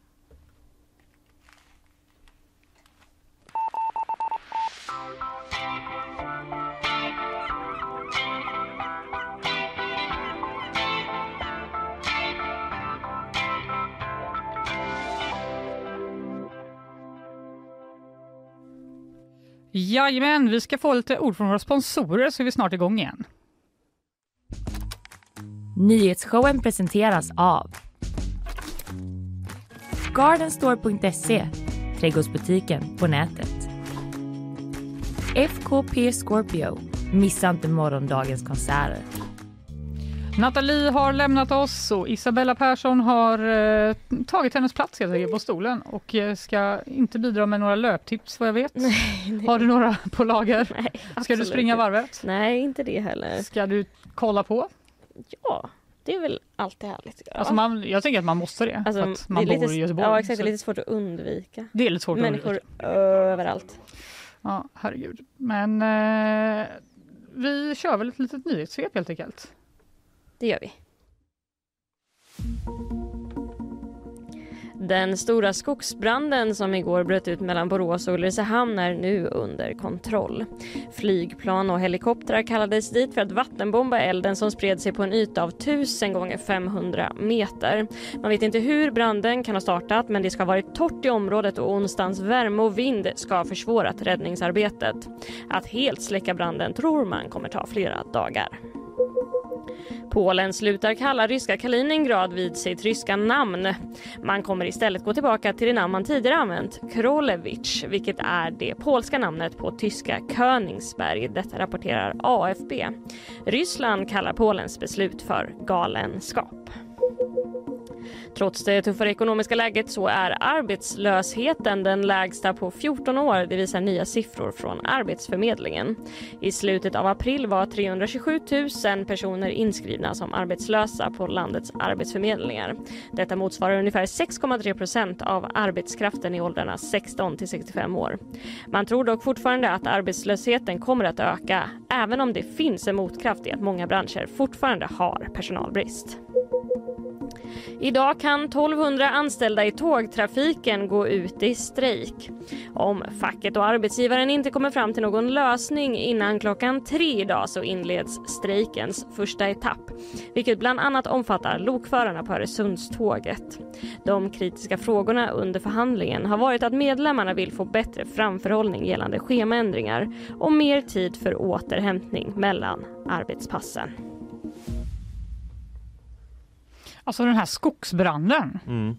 Jajamän, vi ska få lite ord från våra sponsorer så är vi snart igång igen. Nyhetsshowen presenteras av Gardenstore.se, trädgårdsbutiken på nätet. FKP Scorpio, missa inte morgondagens konserter. Nathalie har lämnat oss och Isabella Persson har eh, tagit hennes plats helt enkelt på stolen och eh, ska inte bidra med några löptips vad jag vet. Har du några på lager? Nej, Ska du springa varvet? Nej, inte det heller. Ska du kolla på? Ja, det är väl alltid härligt göra. Alltså man, jag tänker att man måste det. Alltså, att man det är bor lite, i Göteborg. Ja, exakt. Det är lite svårt att undvika. det är lite svårt Människor överallt. Ja, herregud. Men eh, vi kör väl ett litet nyhetssvep helt enkelt. Det gör vi. Den stora skogsbranden som igår bröt ut mellan Borås och Ulricehamn är nu under kontroll. Flygplan och helikoptrar kallades dit för att vattenbomba elden som spred sig på en yta av 1000 gånger 500 meter. Man vet inte hur branden kan ha startat men det ska ha varit torrt i området och onsdagens värme och vind ska ha försvårat räddningsarbetet. Att helt släcka branden tror man kommer ta flera dagar. Polen slutar kalla ryska Kaliningrad vid sitt ryska namn. Man kommer istället gå tillbaka till det namn man tidigare använt, Krolewicz, vilket är det polska namnet på tyska Königsberg. Detta rapporterar AFP. Ryssland kallar Polens beslut för galenskap. Trots det tuffare ekonomiska läget så är arbetslösheten den lägsta på 14 år, det visar nya siffror från Arbetsförmedlingen. I slutet av april var 327 000 personer inskrivna som arbetslösa på landets arbetsförmedlingar. Detta motsvarar ungefär 6,3 procent av arbetskraften i åldrarna 16 till 65 år. Man tror dock fortfarande att arbetslösheten kommer att öka, även om det finns en motkraft i att många branscher fortfarande har personalbrist. Idag kan 1200 anställda i tågtrafiken gå ut i strejk. Om facket och arbetsgivaren inte kommer fram till någon lösning innan klockan tre idag så inleds strejkens första etapp, vilket bland annat omfattar lokförarna på Öresundståget. De kritiska frågorna under förhandlingen har varit att medlemmarna vill få bättre framförhållning gällande schemaändringar och mer tid för återhämtning mellan arbetspassen. Alltså den här skogsbranden. Mm.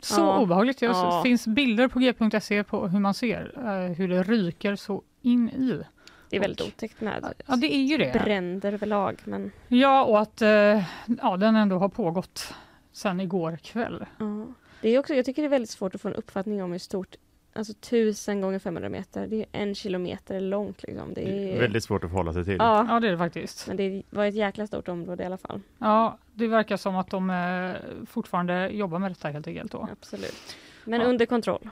Så Ja. obehagligt. Det Ja. finns bilder på g.se på hur man ser eh, hur det ryker så in i. Det är väldigt otäckt med Ja, det är ju det. bränder överlag. Men, Ja, och att eh, ja, den ändå har pågått sedan igår kväll. ja. det är också, jag tycker det är väldigt svårt att få en uppfattning om hur stort Alltså 1000 gånger 500 meter, det är en kilometer långt. Liksom. Det är, Väldigt svårt att förhålla sig till. Ja, Ja, det är det faktiskt. men det var ett jäkla stort område i alla fall. Ja, det verkar som att de eh, fortfarande jobbar med detta helt enkelt. Då. Absolut. Men Ja. under kontroll.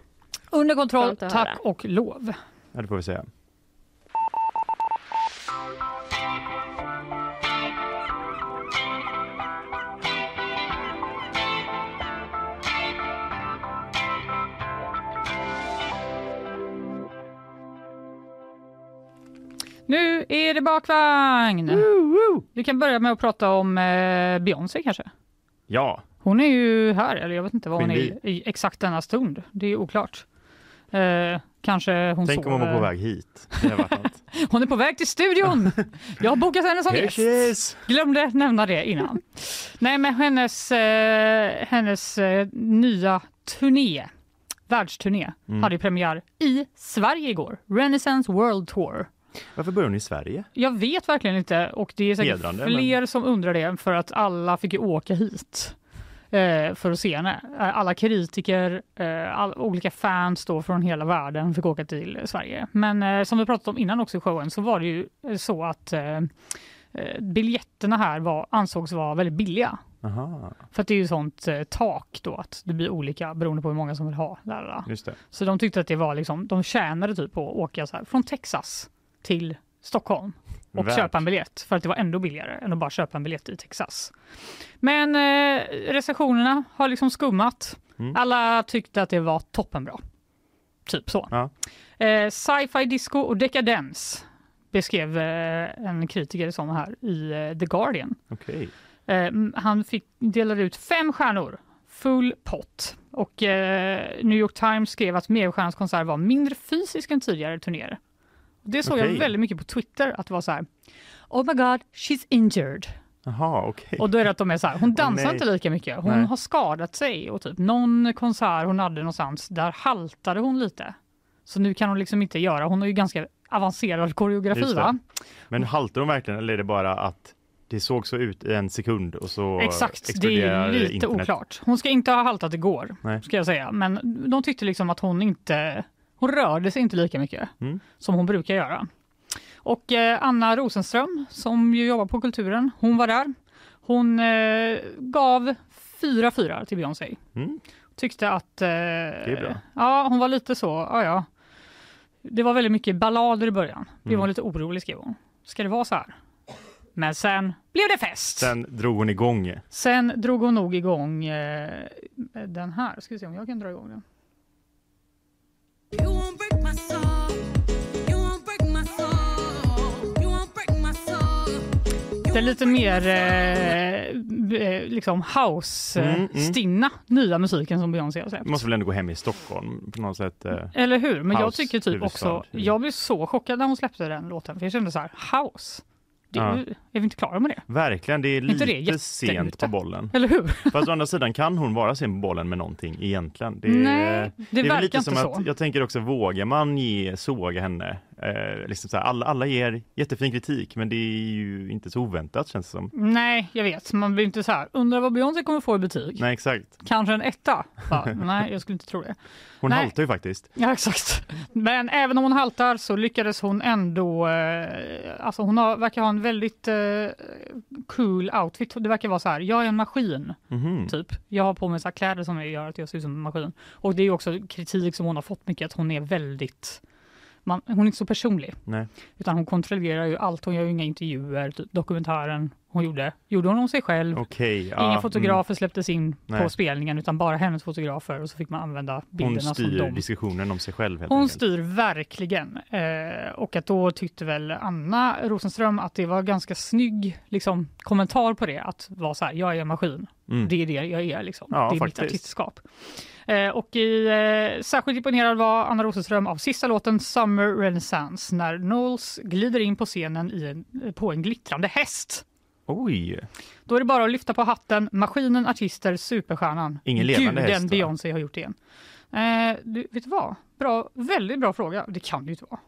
Under kontroll, tack höra. och lov. Ja, det får vi säga. Nu är det bakvagn! Vi kan börja med att prata om eh, Beyoncé kanske. Ja, Hon är ju här, eller jag vet inte var hon är i exakt denna stund. Det är oklart. Eh, kanske hon tänk om hon var på sover. väg hit. Det hade varit något. Hon är på väg till studion! Jag har bokat henne som Here gäst. she is! Glömde nämna det innan. Nej, men hennes, eh, hennes eh, nya turné, världsturné, Mm. hade ju premiär i Sverige igår. Renaissance World Tour. Varför börjar hon i Sverige? Jag vet verkligen inte och det är säkert Hedrande, fler som undrar det för att alla fick ju åka hit. eh, för att se henne. Eh, Alla kritiker, eh, all, olika fans då från hela världen fick åka till Sverige. Men som vi pratat om innan också i showen så var det ju så att eh, biljetterna här var, ansågs vara väldigt billiga. Aha, För att det är ju sånt tak då att det blir olika beroende på hur många som vill ha. Där. Så de tyckte att det var liksom, de tjänade typ på att åka så här från Texas till Stockholm och Värt. köpa en biljett för att det var ändå billigare än att bara köpa en biljett i Texas. Men eh, recensionerna har liksom skummat. Mm. Alla tyckte att det var toppenbra. Typ så. Ja. Eh, Sci-fi disco och dekadens beskrev eh, en kritiker som här i eh, The Guardian. Okej. Eh, han fick, delade ut fem stjärnor, full pott. Och eh, New York Times skrev att Medelstjärnans konsert var mindre fysisk än tidigare turnéer. Det såg jag Okej. väldigt mycket på Twitter, att det var så här Oh my god, she's injured. Jaha, okej. Och då är det att de är så här, hon dansar nej. inte lika mycket, hon Nej. har skadat sig och typ någon konsert hon hade någonstans, där haltade hon lite. Så nu kan hon liksom inte göra, hon har ju ganska avancerad koreografi va? Men haltar de verkligen eller är det bara att det såg så ut i en sekund och så Exakt, det är lite internet? oklart. Hon ska inte ha haltat igår, Nej. ska jag säga. Men de tyckte liksom att hon inte, hon rörde sig inte lika mycket Mm. som hon brukar göra. Och eh, Anna Rosenström, som ju jobbar på Kulturen, hon var där. Hon eh, gav fyra fyra till Beyoncé. Mm. Tyckte att... Eh. Ja, hon var lite så, ja ja. Det var väldigt mycket ballader i början. Blev Mm. hon lite orolig skrev hon. Ska det vara så här? Men sen blev det fest. Sen drog hon igång. Sen drog hon nog igång eh, den här. Ska vi se om jag kan dra igång den. Det är lite mer eh, eh, liksom house-stinna Mm, mm. nya musiken som Beyoncé har släppt. Måste väl ändå gå hem i Stockholm på något sätt. eh. Eller hur? Men jag tycker typ huvudstad. också, jag blev så chockad när hon släppte den låten. För jag kände så här, house? Det, Ja. Är vi inte klara med det? Verkligen, det är Inte det lite jätte- sent på bollen. Eller hur? Fast å andra sidan kan hon vara sen på bollen med någonting egentligen. Det, är- Nej, det, det är verkar lite inte som så. att, jag tänker också, vågar man ge, såga henne? Eh, liksom här, alla, alla ger jättefin kritik, men det är ju inte så oväntat känns det som. Nej, jag vet. Man blir inte så här, undrar vad Beyoncé kommer få i betyg? Nej, exakt. Kanske en etta? Bara, Nej, jag skulle inte tro det. Hon Nej. haltar ju faktiskt. Ja, exakt. Men även om hon haltar så lyckades hon ändå... Eh, alltså hon har, verkar ha en väldigt eh, cool outfit. Det verkar vara så här, jag är en maskin, Mhm. typ. Jag har på mig så kläder som gör att jag ser ut som en maskin. Och det är också kritik som hon har fått mycket, att hon är väldigt... Man, hon är inte så personlig, Nej. utan hon kontrollerar ju allt. Hon gör ju inga intervjuer. Typ dokumentären hon gjorde, gjorde hon om sig själv. Ja, Inga mm. fotografer släpptes in på Nej. spelningen, utan bara hennes fotografer. Och så fick man använda Hon bilderna som styr de diskussionen om sig själv hon enkelt. styr verkligen. Eh, och att då tyckte väl Anna Rosenström att det var ganska snygg liksom, kommentar på det. Att vara så här, jag är en maskin. Mm. Det är det jag är. Liksom. Ja, det är faktiskt. mitt artistskap. Eh, och i, eh, särskilt imponerad var Anna Rosenström av sista låten Summer Renaissance när Knowles glider in på scenen en, på en glittrande häst. Oj, Då är det bara att lyfta på hatten, maskinen, artister, superstjärnan. Ingen levande Guden häst, va? Beyoncé har gjort det igen. Eh, du, vet du vad? Bra, väldigt bra fråga. Det kan det ju inte vara.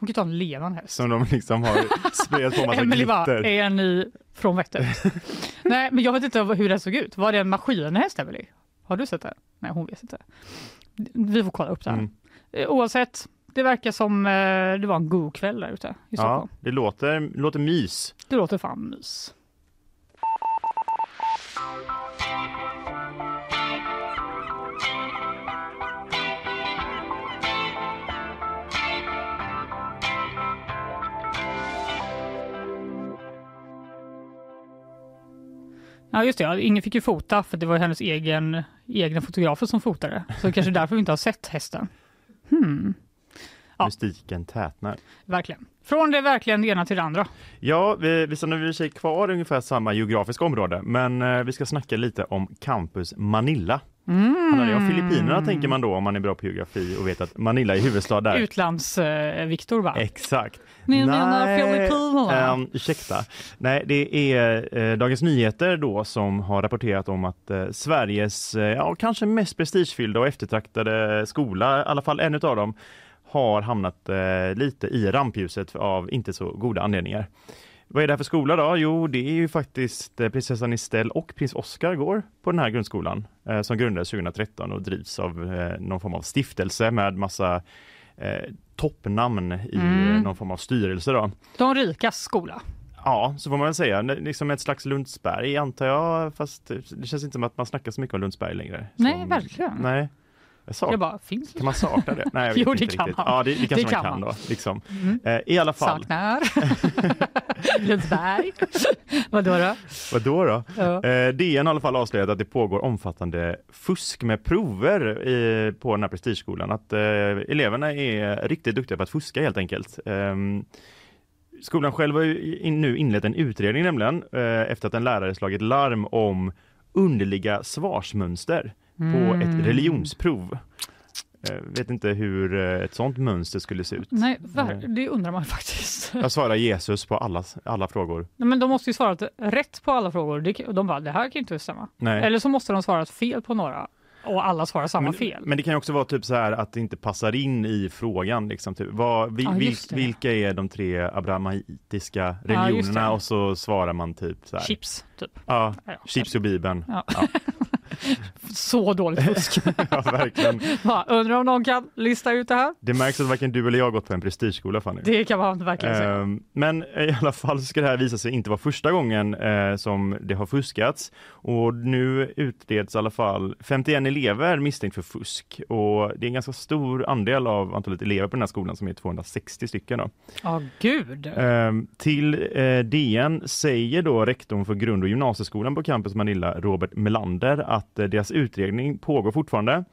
Hon kan ta en levande häst. som de liksom har sprayat på massa bara, glitter. är ni från vettet? Nej, men jag vet inte hur den såg ut. Var det en maskinhäst, Emelie? Har du sett det? Nej, hon vet inte. Vi får kolla upp det här. Mm. Eh, Oavsett, det verkar som eh, det var en god kväll där ute i Ja, Stockholm. det låter, låter mys. Det låter fan mys. Ja just det, ja, ingen fick ju fota för det var hennes egen, egna fotografer som fotade. Så kanske är därför vi inte har sett hästen. Hmm, Ja. Mystiken tätnar. verkligen. Från det verkligen ena till det andra. Ja, vi, vi stannar i sig kvar i ungefär samma geografiska område, men eh, vi ska snacka lite om campus Manila. Mm. Handlar det om Filippinerna tänker man då om man är bra på geografi och vet att Manila är huvudstad där. Utlands-Viktor va? Exakt. Ni menar Filippinerna? ehm, ursäkta. Nej, det är eh, Dagens Nyheter då som har rapporterat om att eh, Sveriges, eh, ja kanske mest prestigefyllda och eftertraktade skola, i alla fall en av dem, har hamnat eh, lite i rampljuset av inte så goda anledningar. Vad är det här för skola då? Jo, det är ju faktiskt eh, prinsessan Estelle och prins Oscar går på den här grundskolan eh, som grundades 2013 och drivs av eh, någon form av stiftelse med massa eh, toppnamn i Mm. eh, någon form av styrelse då. De rikas skola. Ja, så får man väl säga. Liksom ett slags Lundsberg antar jag, fast det känns inte som att man snackar så mycket om Lundsberg längre. Nej, Som- verkligen. Nej. Jag sak- Jag bara, finns Kan man sakna det? Nej, jag vet Jo, inte det kan riktigt. man. Ja, det, det kanske Det man kan kan då. Liksom. Mm. Eh, I alla fall, Saknar. Lundsberg. Vadå då? vad då? Ja. Eh, DN har i alla fall avslöjat att det pågår omfattande fusk med prover i, på den här prestigeskolan. Att eh, eleverna är riktigt duktiga på att fuska helt enkelt. Ehm, skolan själv har ju in, nu inlett en utredning nämligen eh, efter att en lärare slagit larm om underliga svarsmönster på Mm. ett religionsprov. Eh, vet inte hur eh, ett sånt mönster skulle se ut. Nej, ver- det undrar man faktiskt. Jag svarar Jesus på alla, alla frågor. Nej, Men de måste ju svara rätt på alla frågor. De bara, det här kan ju inte stämma. Nej. Eller så måste de svara fel på några och alla svarar samma men, fel. men det kan också vara typ så här att det inte passar in i frågan. Liksom, typ. Vad, vil, Ja, vil, vilka är de tre abrahamitiska religionerna? det. och så svarar man typ så här. Chips, typ. Ja, Ja. chips och bibeln. Ja. Ja. Så dåligt fusk. ja, verkligen. Va, undrar om någon kan lista ut det här? Det märks att varken du eller jag har gått på en prestigeskola Fanny. Det kan man verkligen säga. Ehm, Men i alla fall ska det här visa sig inte vara första gången eh, som det har fuskats. Och nu utreds i alla fall 51 elever misstänkt för fusk. Och det är en ganska stor andel av antalet elever på den här skolan som är 260 stycken. Då. Ja, gud. Ehm, till eh, DN säger då rektorn för grund och gymnasieskolan på campus Manilla, Robert Melander, att eh, deras utredning pågår fortfarande.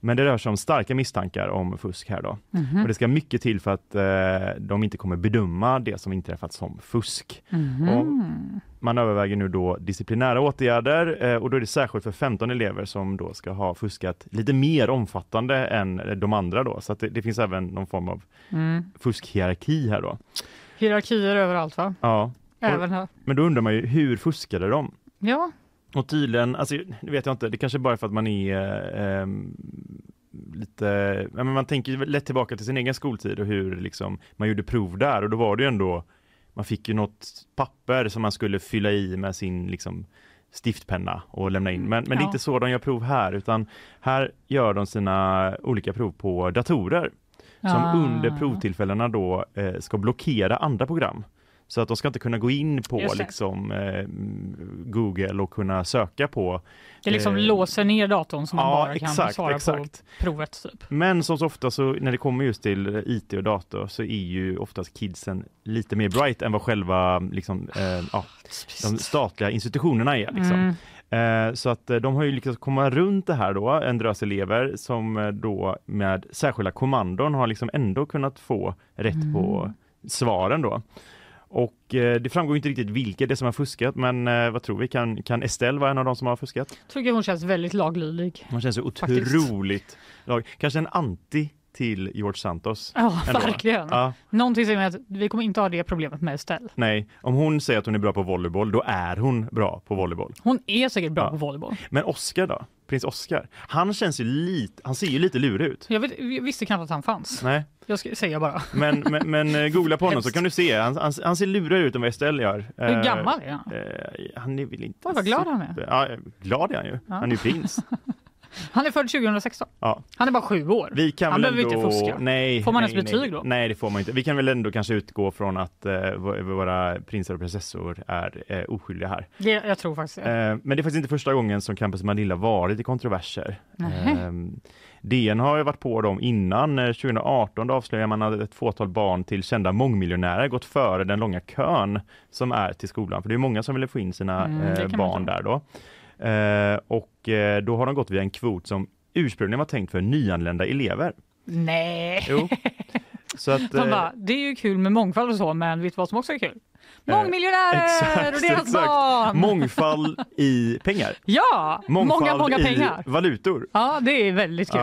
Men det rör sig om starka misstankar om fusk här då. Mhm. Och det ska mycket till för att eh, de inte kommer bedöma det som inträffat som fusk. Mhm. Man överväger nu då disciplinära åtgärder eh, och då är det särskilt för 15 elever som då ska ha fuskat lite mer omfattande än de andra då. Så att det, det finns även någon form av Mm. fuskhierarki här då. Hierarkier överallt va? Ja, Även här. men då undrar man ju hur fuskade de? Ja, Och tydligen, alltså det vet jag inte, det kanske bara är för att man är eh, lite, ja, men man tänker lätt tillbaka till sin egen skoltid och hur liksom man gjorde prov där och då var det ju ändå, man fick ju något papper som man skulle fylla i med sin liksom stiftpenna och lämna in. Men, men det är inte så de gör prov här utan här gör de sina olika prov på datorer som Ah. under provtillfällena då eh, ska blockera andra program. Så att de ska inte kunna gå in på liksom, eh, Google och kunna söka på. det liksom eh, låser ner datorn så man ja, bara kan exakt, svara exakt. på provet. Typ. Men som så ofta så när det kommer just till IT och dator så är ju oftast kidsen lite mer bright än vad själva liksom, eh, ja, de statliga institutionerna är. Liksom. Mm. Eh, Så att eh, de har ju lyckats komma runt det här då, en drös elever som eh, då med särskilda kommandon har liksom ändå kunnat få rätt på Mm. svaren då. Och eh, det framgår inte riktigt vilka det är som har fuskat, men eh, vad tror vi? Kan, kan Estelle vara en av de som har fuskat? Tycker hon känns väldigt laglydig. Hon känns Faktiskt. otroligt lag. Kanske en anti till George Santos. Ja, Ändå. verkligen. Ja, Någonting säger mig att vi kommer inte ha det problemet med Estelle. nej, om hon säger att hon är bra på volleyboll, då är hon bra på volleyboll. Hon är säkert bra Ja. på volleyboll. Men Oscar då? Prins Oscar? Han känns ju lite, han ser ju lite lurig ut. Jag, vet, jag visste knappt att han fanns. Nej, Jag ska säga bara. men, men, men eh, googla på honom så kan du se. Han, han, han ser lurigare ut än vad Estelle gör. Hur Eh, gammal är han? eh, han är väl inte... Oj, vad glad han är. super- Ja, glad är han ju. Ja. Han är ju prins. Han är född 2016. Ja. Han är bara sju år. Vi kan Han väl behöver ändå... inte fuska. Nej, Får man nej, ens nej. betyg då? Nej, det får man inte. Vi kan väl ändå kanske utgå från att eh, våra prinsar och prinsessor är eh, oskyldiga här. Det, jag tror faktiskt. Eh, men det är faktiskt inte första gången som Campus Manilla varit i kontroverser. Eh, DN har ju varit på dem innan. Eh, 2018 då avslöjade man att ett fåtal barn till kända mångmiljonärer gått före den långa kön som är till skolan. För det är många som vill få in sina Mm, eh, barn där då. Eh, och eh, då har de gått via en kvot som ursprungligen var tänkt för nyanlända elever. Nej. Jo. Så att, Man eh, bara, det är ju kul med mångfald och så, men vet du vad som också är kul? Mångmiljonärer exakt, och deras exakt. barn! mångfald i pengar. ja, Mångfald många, många i pengar. valutor. Ja, det är väldigt kul.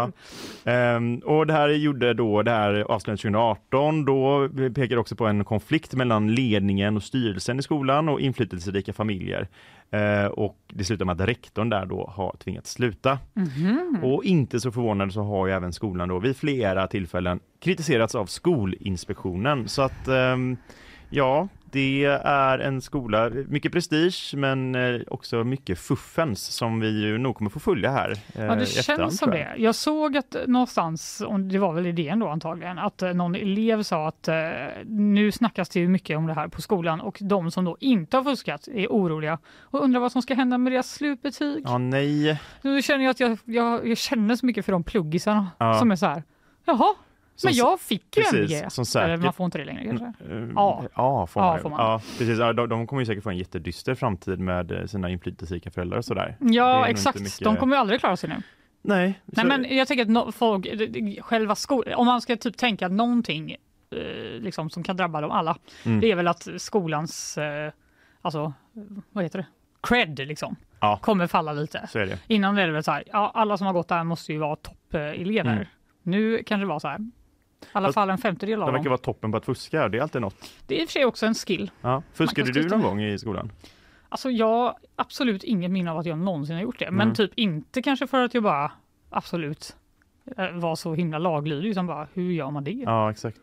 Ja. Ehm, och det här gjorde då det här avslöjandet 2018. Då pekar det också på en konflikt mellan ledningen och styrelsen i skolan och inflytelserika familjer. Eh, och det slutar med att rektorn där då har tvingats sluta. Mhm. Och inte så förvånande så har ju även skolan då vid flera tillfällen kritiserats av Skolinspektionen. Så att ehm, ja, Det är en skola, mycket prestige men eh, också mycket fuffens som vi ju nog kommer få följa här. eh, Ja, det känns som det. Jag såg att någonstans, och det var väl idén då antagligen, att eh, någon elev sa att eh, nu snackas det ju mycket om det här på skolan och de som då inte har fuskat är oroliga och undrar vad som ska hända med deras slutbetyg. Ja, nej. Nu känner jag att jag, jag, jag känner så mycket för de pluggisarna Ja. som är så här, jaha, Som men jag fick ju precis, MG. som säkert- Eller man får inte det längre kanske. Eh, Ja. ja, får Ja, man. får man. Ja, precis. De, de kommer ju säkert få en jättedyster framtid med eh, sina inflytelserika föräldrar och sådär. Det är Ja, exakt. mycket- De kommer ju aldrig klara sig nu. Nej, Nej, så- men jag tänker att no, folk, det- det- själva skolan, om man ska typ tänka någonting eh, liksom, som kan drabba dem alla, Mm. det är väl att skolans, eh, alltså, vad heter det, cred liksom, Ja. kommer falla lite. så är det. Innan är det väl så här, ja, alla som har gått där måste ju vara toppelever. Mm. Nu kan det vara så här, i alla fall en femtedel av De verkar dem. vara toppen på att fuska, det är alltid något. Det är i och för sig också en skill. Ja. Fuskade du någon gång i skolan? Alltså jag absolut inget minne av att jag någonsin har gjort det, men Mm. typ inte kanske för att jag bara absolut eh, var så himla laglydig, utan bara hur gör man det? Ja, exakt.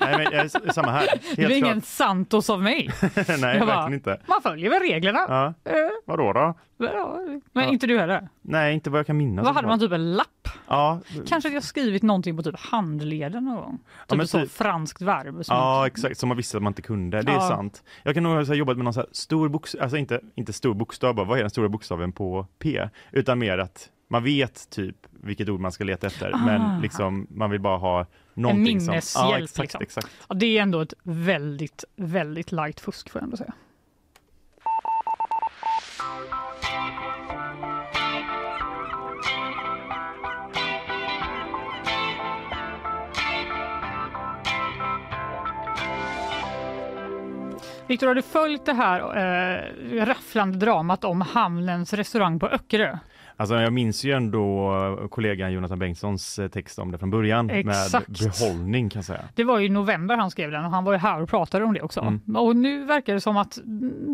Nej, men, jag samma här. Helt det är ingen. Santos av mig. Nej, Jag verkligen bara- inte. Man följer väl reglerna. Ja. Eh, Vadå då? ja, Men Ja. inte du heller? Nej, inte vad jag kan minnas. Vad hade man typ en lapp? Ja, Kanske att jag skrivit någonting på typ handleden någon gång? Typ men ett så typ- franskt verb. Ja, man- exakt. Som man visste att man inte kunde. Det är Ja. sant. Jag kan nog ha jobbat med någon så stor bokstav, alltså inte, inte stor bokstav, bara, vad är den stora bokstaven på P? Utan mer att man vet typ vilket ord man ska leta efter, Ah. men liksom man vill bara ha som... minneshjälp, Ja, exakt, liksom. exakt. Ja, det är ändå ett väldigt, väldigt light fusk får jag ändå säga. Viktor, har du följt det här eh, rafflande dramat om Hamnens restaurang på Öckerö? Alltså jag minns ju ändå kollegan Jonathan Bengtssons eh, text om det från början Exakt. med behållning kan jag säga. Det var i november han skrev den och han var ju här och pratade om det också. Mm. Och nu verkar det som att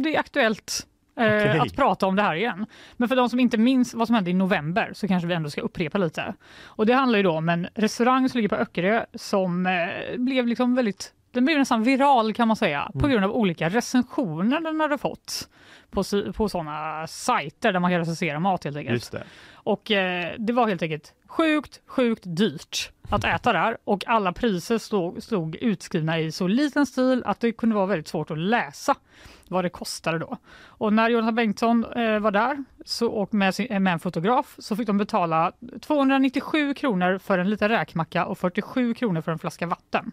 det är aktuellt eh, Okej. att prata om det här igen. Men för de som inte minns vad som hände i november så kanske vi ändå ska upprepa lite. Och det handlar ju då om en restaurang som ligger på Öckerö som eh, blev liksom väldigt den blev nästan viral kan man säga på grund av olika recensioner den hade fått på, på sådana sajter där man kan recensera mat helt enkelt. Just det. Och eh, det var helt enkelt sjukt, sjukt dyrt att äta där och alla priser stod, stod utskrivna i så liten stil att det kunde vara väldigt svårt att läsa vad det kostade då. Och när Jonathan Bengtsson eh, var där så, och med, sin, med en fotograf så fick de betala 297 kronor för en liten räkmacka och 47 kronor för en flaska vatten.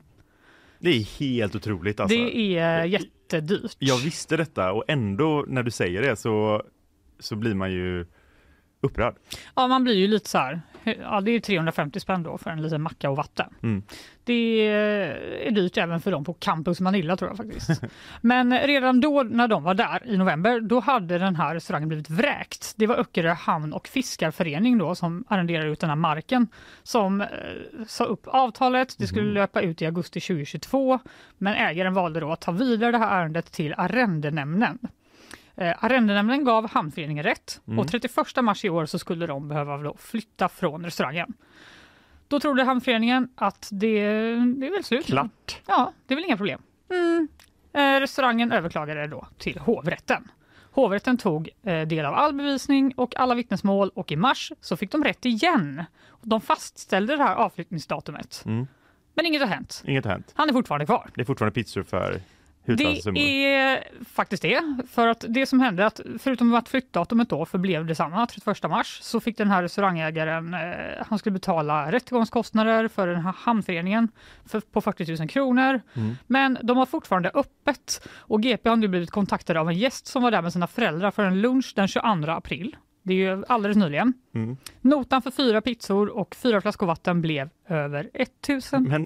Det är helt otroligt alltså. Det är jättedyrt. Jag visste detta och ändå när du säger det så, så blir man ju upprörd. Ja, man blir ju lite så här. Ja, det är 350 spänn då för en liten macka och vatten. Mm. Det är dyrt även för dem på Campus Manilla tror jag faktiskt. Men redan då när de var där i november, då hade den här restaurangen blivit vräkt. Det var Öckerö hamn och fiskarförening då som arrenderar ut den här marken som eh, sa upp avtalet. Det skulle löpa ut i augusti 2022, men ägaren valde då att ta vidare det här ärendet till arrendenämnden. Eh, arrendenämnden gav Hamnföreningen rätt Mm. och 31 mars i år så skulle de behöva flytta från restaurangen. Då trodde Hamnföreningen att det, det är väl slut. Klart. Ja, det är väl inga problem. Mm. Eh, restaurangen överklagade då till hovrätten. Hovrätten tog eh, del av all bevisning och alla vittnesmål och i mars så fick de rätt igen. De fastställde det här avflyttningsdatumet. Mm. Men inget har hänt. Inget har hänt. Han är fortfarande kvar. Det är fortfarande pizzor för Det är faktiskt det. För att det som hände, att förutom att flyttdatumet då förblev detsamma, 31 mars, så fick den här restaurangägaren, eh, han skulle betala rättegångskostnader för den här hamnföreningen för, på 40 000 kronor. Mm. Men de har fortfarande öppet och GP har nu blivit kontaktade av en gäst som var där med sina föräldrar för en lunch den 22 april. Det är ju alldeles nyligen. Mm. Notan för fyra pizzor och fyra flaskor vatten blev över 1300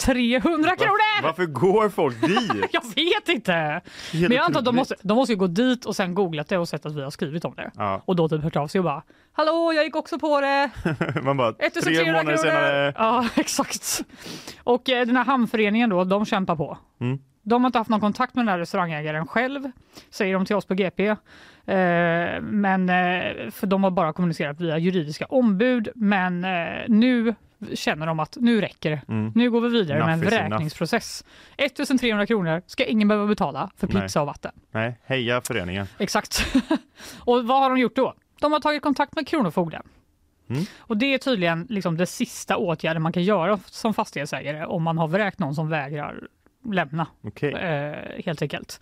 Var, kronor! varför går folk dit? Jag vet inte! Helt Men jag antar att de måste, de måste ju gå dit och sen googlat det och sett att vi har skrivit om det. Ja, Och då typ hört av sig och bara Hallå, jag gick också på det! man bara, 1300 tre månader kronor! senare. Ja, exakt. Och eh, den här hamnföreningen då, de kämpar på. Mm. De har inte haft någon kontakt med den här restaurangägaren själv, säger de till oss på GP. Eh, men, eh, för de har bara kommunicerat via juridiska ombud. Men eh, nu känner de att nu räcker det. Mm. Nu går vi vidare med en Enough is enough. vräkningsprocess. 1300 kronor ska ingen behöva betala för Nej. pizza och vatten. Nej, heja föreningen. Exakt. och vad har de gjort då? De har tagit kontakt med Kronofogden. Mm. Och det är tydligen liksom det sista åtgärden man kan göra som fastighetsägare om man har vräkt någon som vägrar lämna. Okej. Eh, helt enkelt.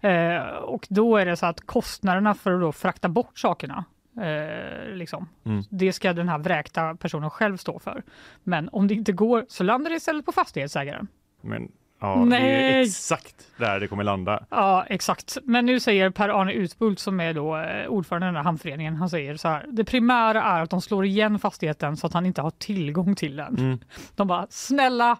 Eh, och då är det så att kostnaderna för att då frakta bort sakerna Eh, liksom. Mm. Det ska den här vräkta personen själv stå för. Men om det inte går så landar det istället på fastighetsägaren. Men ja, det är Nej. exakt där det kommer landa. Ja, exakt. Men nu säger Per-Arne Utbult som är då eh, ordförande i den här hamnföreningen, han säger så här. Det primära är att de slår igen fastigheten så att han inte har tillgång till den. Mm. De bara, snälla,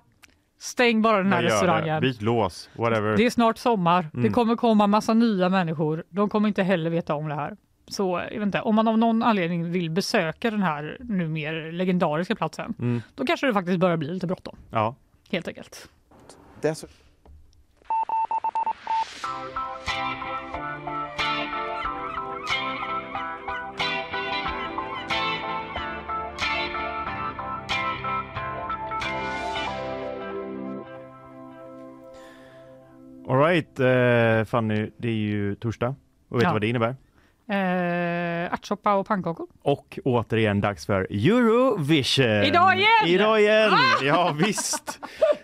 stäng bara den här det. restaurangen. Byt lås, whatever. Det är snart sommar. Det Mm. kommer komma massa nya människor. De kommer inte heller veta om det här. Så jag vet inte, om man av någon anledning vill besöka den här nu mer legendariska platsen, Mm. då kanske det faktiskt börjar bli lite bråttom. Ja. Helt enkelt. Dessut- Alright, eh, Fanny, det är ju torsdag. Och vet Ja. du vad det innebär? Eh, ärtsoppa och pannkakor. Och återigen dags för Eurovision! Idag igen! Idag igen! Ja visst!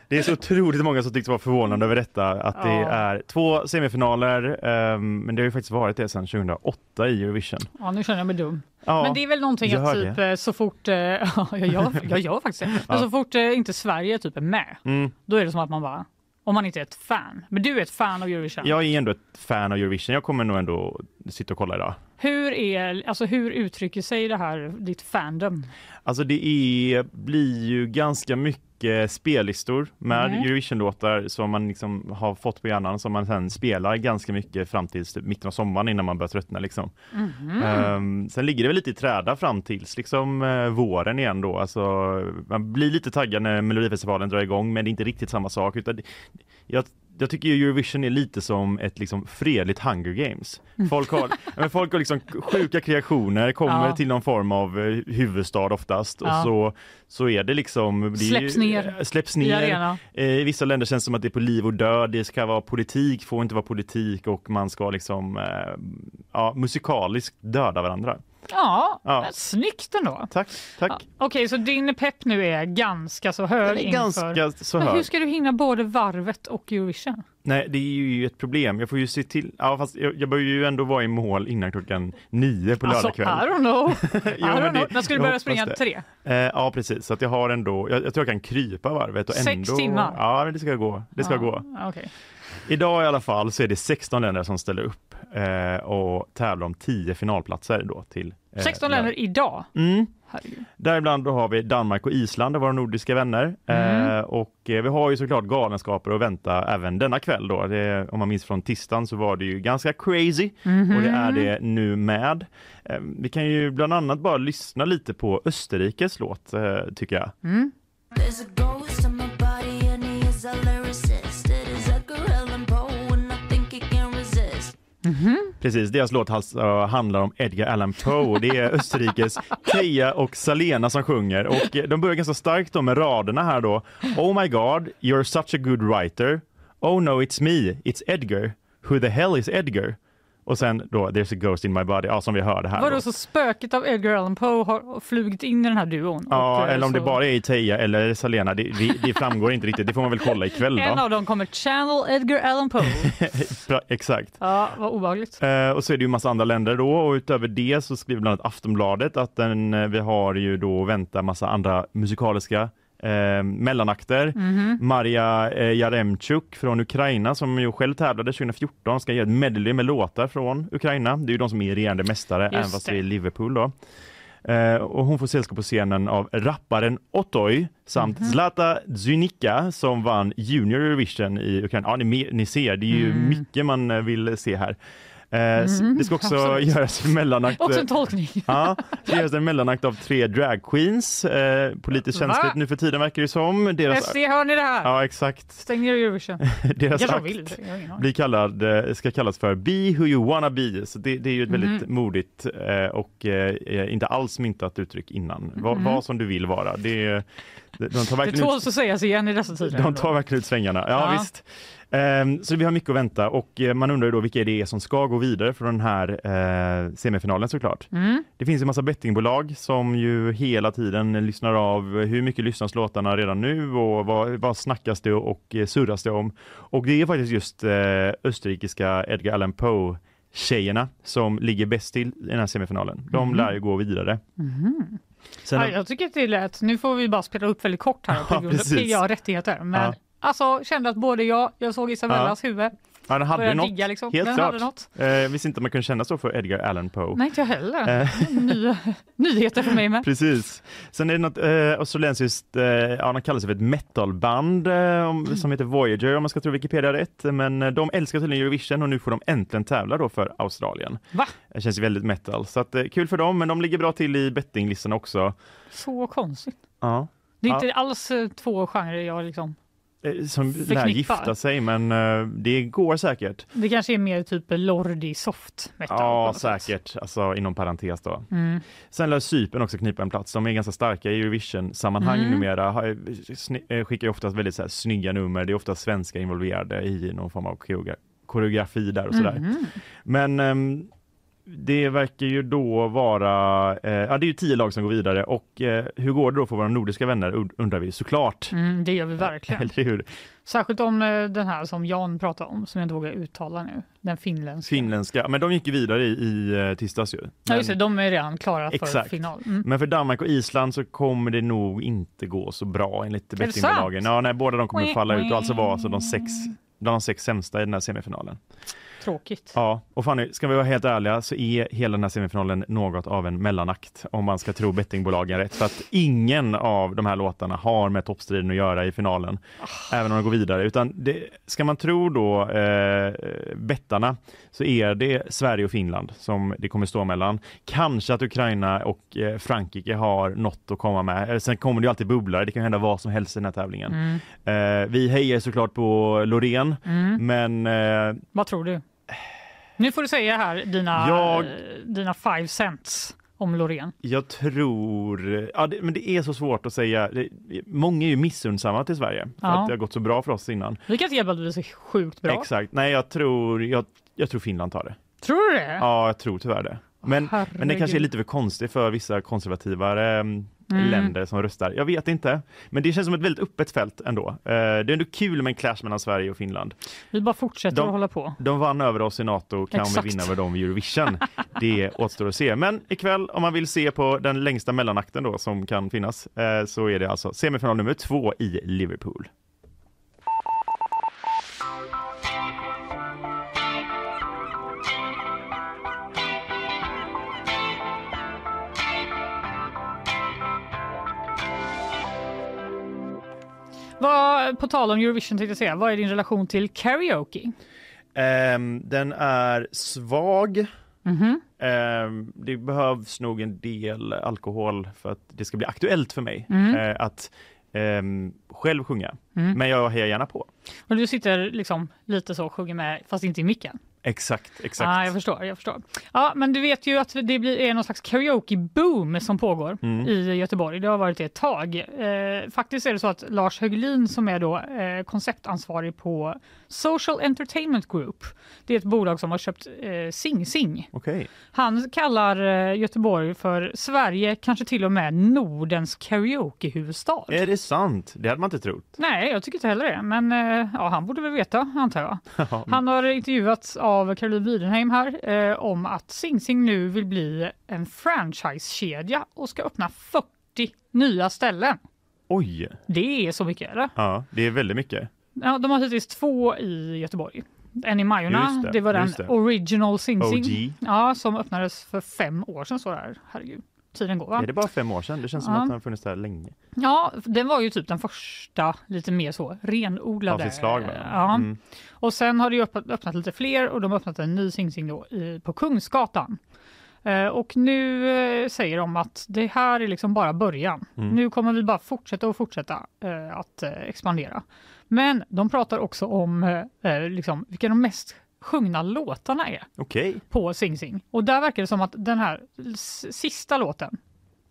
Det är så otroligt många som tyckte var förvånande över detta, att det Ja. är två semifinaler, ehm, men det har ju faktiskt varit det sedan 2008 i Eurovision. Ja, nu känner jag mig dum. Ja, Men det är väl någonting att typ eh, så fort, eh, ja, jag, gör, jag gör faktiskt det, men Ja. så fort eh, inte Sverige typ är med, mm, då är det som att man bara, om man inte är ett fan. Men du är ett fan av Eurovision. jag är ändå ett fan av Eurovision, jag kommer nog ändå sitta och kolla idag. Hur, är, alltså, hur uttrycker sig det här, ditt fandom? Alltså det är, blir ju ganska mycket spellistor med Mm. Eurovision-låtar som man liksom har fått på hjärnan som man sen spelar ganska mycket fram till typ mitten av sommaren innan man börjar tröttna. Liksom. Mhm. Ehm, sen ligger det väl lite i träda fram tills liksom, eh, våren igen då. Alltså, man blir lite taggad när Melodifestivalen drar igång men det är inte riktigt samma sak. Utan det, jag, jag tycker ju Eurovision är lite som ett liksom, fredligt Hunger Games. Folk har, men folk har liksom sjuka kreationer, kommer Ja. till någon form av eh, huvudstad oftast och Ja. så, så är det liksom... Det Släpps ner eh, Släpps I ner. arena. Eh, I vissa länder känns det som att det är på liv och död. Det ska vara politik, får inte vara politik och man ska liksom ja, musikaliskt döda varandra. Ja, Ja. men snyggt ändå. Tack, tack. Ja. Okej, så din pepp nu är ganska så hög inför... ganska så Men hur hög. ska du hinna både varvet och Eurovision? Nej, det är ju ett problem. Jag får ju se till. Ja, fast jag, jag bör ju ändå vara i mål innan klockan nio på Alltså, lördag I kväll. don't know. Jo, I don't men know. När ska du börja springa det. tre? Eh, ja, precis. Så att jag har ändå. Jag, jag tror jag kan krypa varvet och Sex ändå. timmar? Ja, det ska gå. Det ska ja. gå. Okej. Idag i alla fall så är det 16 länder som ställer upp eh, och tävlar om 10 finalplatser då till. eh, 16 lördag. länder idag. Mm. Herregud. Däribland då har vi Danmark och Island, våra nordiska vänner. Mm. Eh, och eh, vi har ju såklart galenskaper att vänta även denna kväll då. Det, om man minns från tisdagen så var det ju ganska crazy och det är det nu med. Eh, vi kan ju bland annat bara lyssna lite på Österrikes låt eh, tycker jag. Mm. Resist. Precis, deras låt alltså handlar om Edgar Allan Poe. Det är Österrikes Teija och Salena som sjunger och eh, de börjar ganska starkt då med raderna här då. Oh my god, you're such a good writer. Oh no, it's me, it's Edgar. Who the hell is Edgar? Och sen då There's a ghost in my body, ja, som vi hörde här. Vadå Då. så spöket av Edgar Allan Poe har flugit in i den här duon? Ja, eh, eller om det så- bara är Teija eller Salena, det, det, det framgår inte riktigt. Det får man väl kolla ikväll En då. av dem kommer channel Edgar Allan Poe. Exakt. Ja, vad obehagligt. Eh, och så är det ju massa andra länder då och utöver det så skriver bland annat Aftonbladet att den, eh, vi har ju då vänta massa andra musikaliska eh, mellanakter. Mhm. Maria eh, Jaremchuk från Ukraina som ju själv tävlade 2014 ska göra ett medley med låtar från Ukraina. Det är ju de som är regerande mästare även fast det. är Liverpool då. Eh, och hon får sällskap på scenen av rapparen Otoy samt Mhm. Zlata Zynika som vann Junior Eurovision i Ukraina. Ja, ni, ni ser, det är ju Mm. mycket man eh, vill se här. Mhm, det ska också absolut. göras en mellanakt. Också en tolkning. Ja, det ska göras en mellanakt av tre drag queens. Eh, politiskt Va? känsligt nu för tiden verkar det som. Deras, SD, hör ni det här? ja, exakt. Stäng ner Eurovision. Deras de akt vill, jag blir kallad, eh, ska kallas för Be who you wanna be. Så det, det är ju ett väldigt Mhm. modigt eh, och eh, inte alls myntat uttryck innan. Vad, Mhm. vad som du vill vara. Det, de tar Det verkligen ut tåls att sägas igen i dessa tider. de tar verkligen ut svängarna. Ja, Ja. visst. Ehm, så vi har mycket att vänta och eh, man undrar ju då vilka det är som ska gå vidare från den här eh, semifinalen såklart. Mm. Det finns en massa bettingbolag som ju hela tiden lyssnar av hur mycket lyssnas låtarna redan nu och vad, vad snackas det och eh, surras det om. Och det är faktiskt just österrikiska Edgar Allan Poe tjejerna som ligger bäst till i den här semifinalen. De Mhm. lär ju gå vidare. Mhm. Sen, Ja, jag tycker att det är lätt. Nu får vi bara spela upp väldigt kort här på Ja, grund av precis. PGA-rättigheter. Men Ja. Alltså kände att både jag, jag såg Isabellas huvud, ja, den hade något, digga liksom. helt Den klart. hade något. Eh, visste inte man kunde känna så för Edgar Allan Poe. Nej, inte jag heller. Eh. Nya, nyheter för mig med. Precis. Sen är det något eh, australiensiskt, eh, ja de kallar sig för ett metalband eh, om, som heter Voyager om man ska tro Wikipedia rätt. Men eh, de älskar tydligen Eurovision och nu får de äntligen tävla då för Australien. Va? Det känns väldigt metal. Så att, eh, kul för dem, men de ligger bra till i bettinglistan också. Så konstigt. Ja. Det är Ja. inte alls två genrer jag liksom... Eh, Som lär gifta sig, men eh, det går säkert. Det kanske är mer typ Lordi soft metal. Ja, sätt. säkert. Alltså inom parentes då. Mm. Sen lär Cypern också knipa en plats. De är ganska starka i Eurovision-sammanhang Mm. numera. Eh, Skickar ju oftast väldigt så här, snygga nummer. Det är ofta svenskar involverade i någon form av koreogra- koreografi där och sådär. Mhm. Men ehm, det verkar ju då vara, eh, ja det är ju tio lag som går vidare och eh, hur går det då för våra nordiska vänner und- undrar vi såklart. Mm, det gör vi verkligen. Eller hur? Särskilt om eh, den här som Jan pratade om, som jag inte vågar uttala nu. Den finländska. Finländska, men de gick ju vidare i, i eh, tisdags ju. Ja, Men- just det, de är redan klara för Exakt. final. Mm. Men för Danmark och Island så kommer det nog inte gå så bra enligt bettingbolagen. Ja, nej, båda de kommer falla ut och alltså vara alltså de sex, de sex sämsta i den här semifinalen. Tråkigt. Ja, och Fanny, ska vi vara helt ärliga så är hela den här semifinalen något av en mellanakt om man ska tro bettingbolagen rätt. För att ingen av de här låtarna har med toppstriden att göra i finalen, även om de går vidare. Utan det, ska man tro då eh, bettarna så är det Sverige och Finland som det kommer stå mellan. Kanske att Ukraina och eh, Frankrike har något att komma med. Eh, Sen kommer det ju alltid bubblare, det kan hända vad som helst i den här tävlingen. Mm. Eh, vi hejar såklart på Loreen, Mm. men eh, Vad tror du? Nu får du säga här dina, Jag- eh, dina five cents om Loreen. Jag tror, ja, det, men det är så svårt att säga. Det, många är ju missundsamma till Sverige för Ja. att det har gått så bra för oss innan. Vi kan inte hjälpa att vi är så sjukt bra. Exakt. Nej, jag tror, jag, jag tror Finland tar det. Tror du det? Ja, jag tror tyvärr det. Men, men det kanske är lite för konstigt för vissa konservativare mm, länder som röstar. Jag vet inte. Men det känns som ett väldigt öppet fält ändå. Eh, det är ändå kul med en clash mellan Sverige och Finland. Vi bara fortsätter De- att hålla på. De vann över oss i NATO, kan Exakt. vi vinna över dem i Eurovision? Det återstår att se. Men ikväll, om man vill se på den längsta mellanakten då som kan finnas, eh, så är det alltså semifinal nummer två i Liverpool. Vad, på tal om Eurovision tänkte jag säga, vad är din relation till karaoke? Ehm, den är svag. Mhm. Ehm, det behövs nog en del alkohol för att det ska bli aktuellt för mig Mm. eh, att ehm, själv sjunga. Mm. Men jag hejar gärna på. Och du sitter liksom lite så och sjunger med, fast inte i micken? Exakt, exakt. Ah, jag förstår, jag förstår. Ja, men du vet ju att det blir, är någon slags karaoke-boom som pågår Mm. i Göteborg. Det har varit det ett tag. Eh, faktiskt är det så att Lars Höglin som är då eh, konceptansvarig på Social Entertainment Group, det är ett bolag som har köpt eh, Sing Sing. Okej. Han kallar eh, Göteborg för Sverige, kanske till och med Nordens karaokehuvudstad. Är det sant? Det hade man inte trott. Nej, jag tycker inte heller det, men eh, ja, han borde väl veta antar jag. Ja, Han har intervjuats av Caroline Widenheim här eh, om att Sing Sing nu vill bli en franchisekedja och ska öppna 40 nya ställen. Oj, Det är så mycket eller? ja, det är väldigt mycket. Ja, de har hittills två i Göteborg. En i Majorna, det, det, var den det. Original Sing Sing ja, som öppnades för fem år sedan. Så där. Herregud. tiden går. Va? Är det bara fem år sedan? Det känns som Ja. att den har funnits där länge. Ja, den var ju typ den första lite mer så renodlade. Av sitt slag? Ja. Mm. Och sen har det öppnat, lite fler och de har öppnat en ny Sing Sing då i, på Kungsgatan. Eh, och nu eh, säger de att det här är liksom bara början. Mm. Nu kommer vi bara fortsätta och fortsätta eh, att expandera. Men de pratar också om eh, eh, liksom, vilka de mest sjungna låtarna är Okej. på Sing Sing. Och där verkar det som att den här sista låten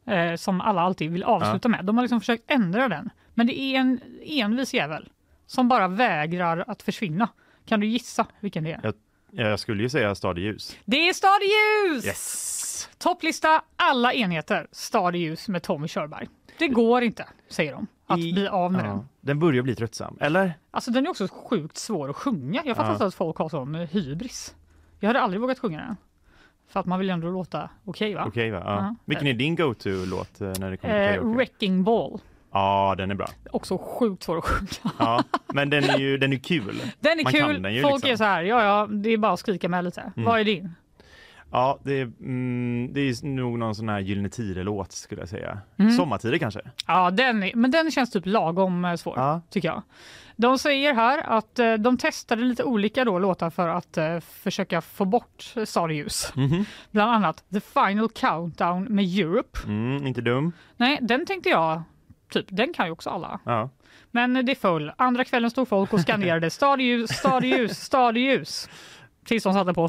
eh, som alla alltid vill avsluta med, de har liksom försökt ändra den. Men det är en envis jävel som bara vägrar att försvinna. Kan du gissa vilken det är? Jag, jag skulle ju säga Stadieljus. Det är Stad i ljus! Yes! Topplista alla enheter Stad ljus med Tommy Körberg. Det går inte, säger de, att I- bli av med Ja. den. Den börjar bli tröttsam, eller? Alltså den är också sjukt svår att sjunga. Jag fattar Ja. inte att folk har sån hybris. Jag hade aldrig vågat sjunga den. För att man vill ändå låta okej va? Okej va? Ja. Ja. Vilken är din go-to-låt eh, när det kommer till Eh, karaoke? Wrecking Ball. Ja, den är bra. Också sjukt svår att sjunga. Ja, men den är ju den är kul. Den är Man kul. den ju Folk liksom. är så här, ja ja, det är bara att skrika med lite. Mm. Vad är din? Ja, det är, mm, det är nog någon sån här Gyllene Tider-låt skulle jag säga. Mm. Sommartider kanske? Ja, den men den känns typ lagom eh, svår, Ja. tycker jag. De säger här att eh, de testade lite olika då låtar för att eh, försöka få bort Stadius. Mhm. Bland annat The Final Countdown med Europe. Mm, inte dum. Nej, den tänkte jag, typ, den kan ju också alla. Ja. Men det föll. Andra kvällen stod folk och skannerade stadljus, stadljus, stadljus. Tills de satte på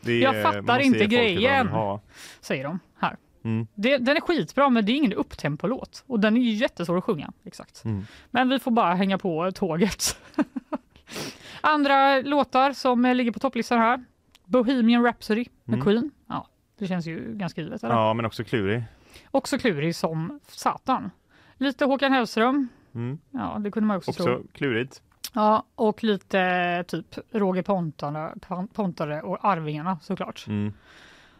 det är- Jag fattar inte grejen. Säger de här. Mm. Det, den är skitbra men det är ingen upptempo-låt. Och den är ju jättesvår att sjunga. Exakt. Mm. Men vi får bara hänga på tåget. Andra låtar som ligger på topplistan här. Bohemian Rhapsody med Mm. Queen. Ja, det känns ju ganska givet. Eller? Ja, men också klurig. Också klurig som satan. Lite Håkan Hellström. Mm. Ja, det kunde man också, tro. Också klurigt. Ja, och lite typ Roger Pontare, Pon- Pontare och Arvingarna såklart. Mm.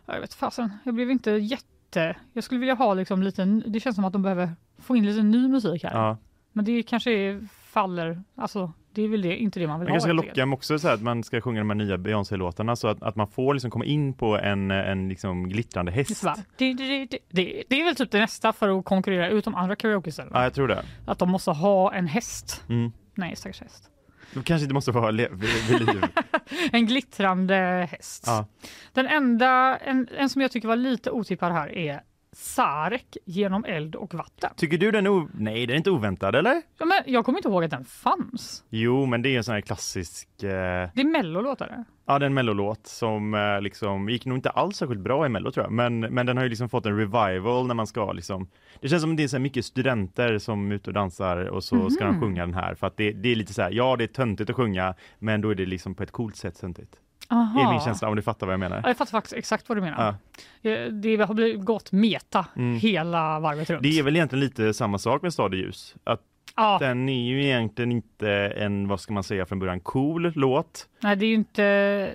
Ja, Jag vet fasen, jag blev inte jätte... Jag skulle vilja ha liksom lite... Det känns som att de behöver få in lite ny musik här. Ja. Men det kanske är, faller... Alltså, det är väl det, inte det man vill Man ha. kanske ska locka också så här att man ska sjunga de här nya Beyoncé-låtarna så att, att man får liksom komma in på en, en liksom glittrande häst. det, det, det är väl typ det nästa för att konkurrera ut de andra karaoke-ställena. Ja, jag tror det. Att de måste ha en häst. Mm. Nej, stackars häst. Du kanske inte måste vara vid, vid liv. En glittrande häst. Ja. Den enda, en, en som jag tycker var lite otippad här är Sarek genom eld och vatten. Tycker du den är Nej, den är inte oväntad eller? Ja, men jag kommer inte ihåg att den fanns. Jo, men det är en sån här klassisk eh... Det är mellolåtar. Ja, det är en mellolåt som eh, liksom gick nog inte alls särskilt bra i mello tror jag, men, men den har ju liksom fått en revival när man ska liksom Det känns som det är så mycket studenter som är ute och dansar och så ska de Mhm. sjunga den här för att det, det är lite så här, ja det är töntigt att sjunga, men då är det liksom på ett coolt sätt töntigt. Aha. är min känsla om du fattar vad jag menar. Ja, jag fattar faktiskt exakt vad du menar. Ja. Det har blivit gått meta Mm. hela varvet runt. Det är väl egentligen lite samma sak med Stad i ljus. Att Ja. den är ju egentligen inte en, vad ska man säga från början, cool låt. Nej, det är ju inte,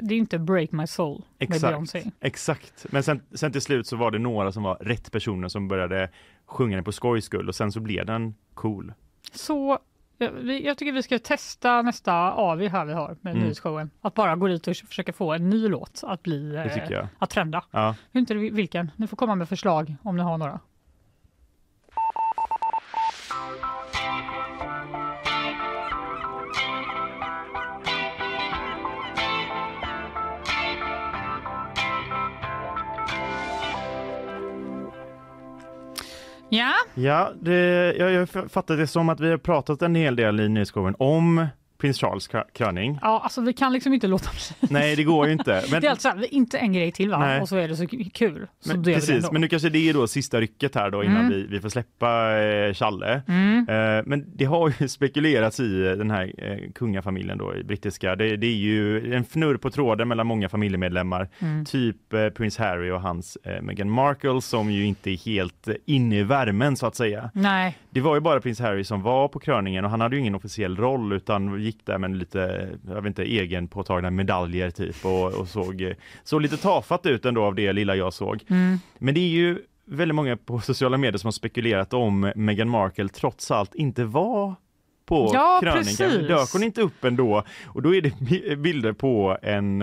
det är inte Break My Soul med Exakt. Beyoncé. Exakt. Men sen, sen till slut så var det några som var rätt personer som började sjunga den på skojs skull och sen så blev den cool. Så jag, jag tycker vi ska testa nästa AV här vi har med Mm. nyhetsshowen. Att bara gå dit och försöka få en ny låt att bli, eh, att trenda. Ja. Jag vet inte vilken. Ni får komma med förslag om ni har några. Ja, Ja, det, jag, jag fattar det som att vi har pratat en hel del i nyhetsshowen om prins Charles krö- kröning. ja alltså vi kan liksom inte låta bli. Nej, det går ju inte. Men, Det är alltså inte en grej till va? Nej. Och så är det så kul. Så men, precis, men nu kanske det är då sista rycket här då innan Mm. vi, vi får släppa eh, Challe. Mm. Eh, men det har ju spekulerats i den här eh, kungafamiljen då, i brittiska. Det, det är ju en fnurr på tråden mellan många familjemedlemmar. Mm. Typ eh, prins Harry och hans eh, Meghan Markle som ju inte är helt eh, inne i värmen så att säga. Nej, Det var ju bara prins Harry som var på kröningen och han hade ju ingen officiell roll utan gick där med lite, jag vet inte, egenpåtagna medaljer typ och, och såg, såg lite tafatt ut ändå av det lilla jag såg. Mm. Men det är ju väldigt många på sociala medier som har spekulerat om Meghan Markle trots allt inte var på Ja, precis. Dök hon inte upp ändå? Och då är det bi- bilder på en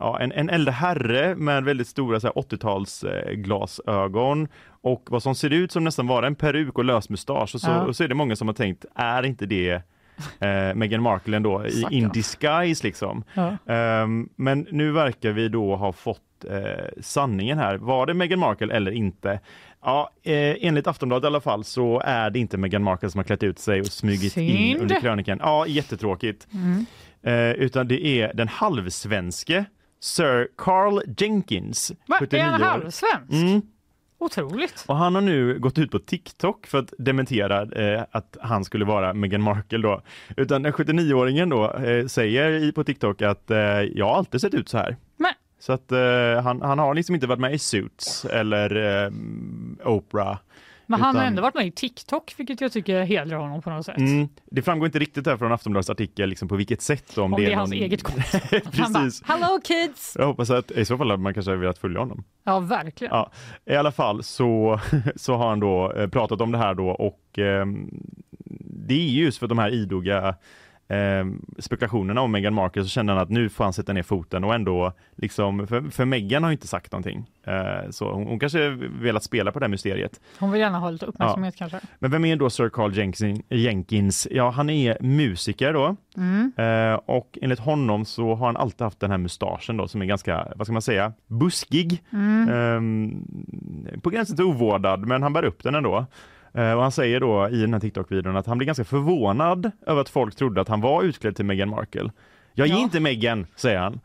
ja, en, en äldre herre med väldigt stora så här, 80-tals eh, och vad som ser ut som nästan vara en peruk och lös mustasch. Och så, Ja. och så är det många som har tänkt, är inte det eh, Meghan Markle ändå i in disguise liksom? Ja. Ehm, men nu verkar vi då ha fått eh, sanningen här. Var det Meghan Markle eller inte? Ja, eh, enligt Aftonbladet i alla fall så är det inte Meghan Markle som har klätt ut sig och smugit in Synd. under krönikan. Ja, jättetråkigt. Mm. Eh, utan det är den halvsvenske Sir Carl Jenkins, Va, är 79 han år. halvsvensk? Mm. Otroligt. Och han har nu gått ut på TikTok för att dementera eh, att han skulle vara Meghan Markle då. Utan den 79-åringen då eh, säger i, på TikTok att eh, jag har alltid sett ut så här. Men, Så att eh, han, han har liksom inte varit med i Suits eller eh, Oprah. Men han har Utan- ändå varit med i TikTok, vilket jag tycker hedrar honom på något sätt. Mm, det framgår inte riktigt där från Aftonbladets artikel liksom på vilket sätt. Om, Om det är någon... hans eget konto. Han bara, Precis. Hello kids! Jag hoppas att i så fall hade man kanske velat följa honom. Ja, verkligen. Ja, I alla fall så, så har han då eh, pratat om det här då och ehm, det är just för de här idoga ehm, spekulationerna om Meghan Markle så kände han att nu får han sätta ner foten och ändå liksom, för, för Meghan har ju inte sagt någonting. Eh, så hon, hon kanske velat spela på det här mysteriet. Hon vill gärna ha lite uppmärksamhet kanske. Men vem är då Sir Carl Jenkins? Jenkins? Ja, han är musiker då. Mm. Eh, och enligt honom så har han alltid haft den här mustaschen då som är ganska, vad ska man säga, buskig. Mm. Ehm, på gränsen till ovårdad, men han bär upp den ändå. Eh, och han säger då i den här TikTok-videon att han blir ganska förvånad över att folk trodde att han var utklädd till Meghan Markle. Jag är Ja. inte Meghan, säger han.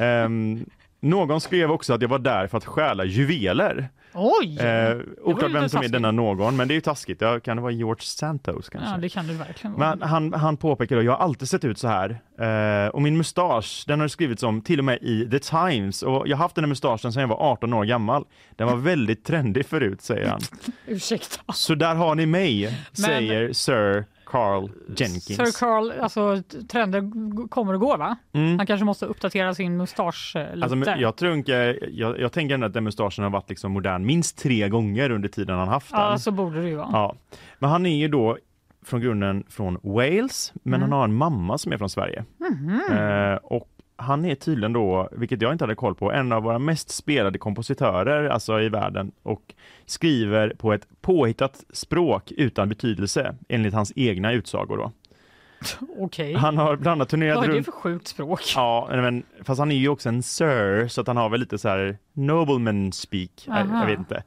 Ehm, någon skrev också att jag var där för att stjäla juveler. Oj! Eh, oklart vem som är denna någon, men det är ju taskigt. Ja, kan det vara George Santos kanske? ja, det kan du verkligen vara. Men han, han påpekar då, jag har alltid sett ut så här. Eh, och min mustasch, den har det skrivits om till och med i The Times. Och jag har haft den här mustaschen sedan jag var 18 år gammal. Den var väldigt trendig förut, säger han. Ursäkta. Så där har ni mig, säger Sir Carl Jenkins. Sir Carl, alltså trender kommer och går va? Mm. Han kanske måste uppdatera sin mustasch eh, lite. Alltså, jag, tror inte, jag, jag tänker ändå att den mustaschen har varit liksom modern minst tre gånger under tiden han haft den. ja, så borde det ju vara. Ja. Men han är ju då från grunden från Wales, men Mm. han har en mamma som är från Sverige. Mhm. Eh, och han är tydligen då, vilket jag inte hade koll på, en av våra mest spelade kompositörer alltså i världen och skriver på ett påhittat språk utan betydelse enligt hans egna utsagor. Då. Okej. Han har bland annat turnerat Vad är det runt för sjukt språk? Ja, men, fast han är ju också en sir, så att han har väl lite så här nobleman speak. Jag, jag vet inte.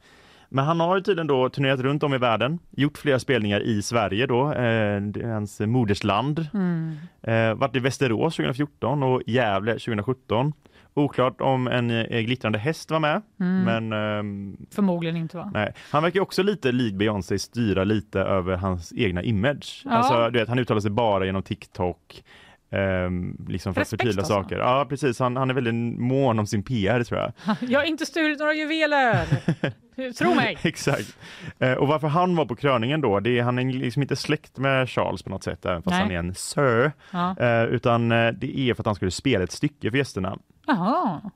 Men han har ju tydligen då turnerat runt om i världen, gjort flera spelningar i Sverige då, eh, hans modersland. Mm. Eh, varit i Västerås 2014 och Gävle 2017. Oklart om en eh, glittrande häst var med, Mm. men ehm, Förmodligen inte va? Nej, han verkar också lite lik Beyoncé styra lite över hans egna image. Ja. Alltså, du vet, han uttalar sig bara genom TikTok. Ehm, liksom för att Respekt förtydliga alltså. saker. Ja, precis. Han, han är väldigt mån om sin PR tror jag. Jag har inte stulit några juveler! Tro mig! Exakt. Eh, och varför han var på kröningen då, det är, han är liksom inte släkt med Charles på något sätt, även fast Nej. han är en sir. Ja. Eh, utan eh, det är för att han skulle spela ett stycke för gästerna.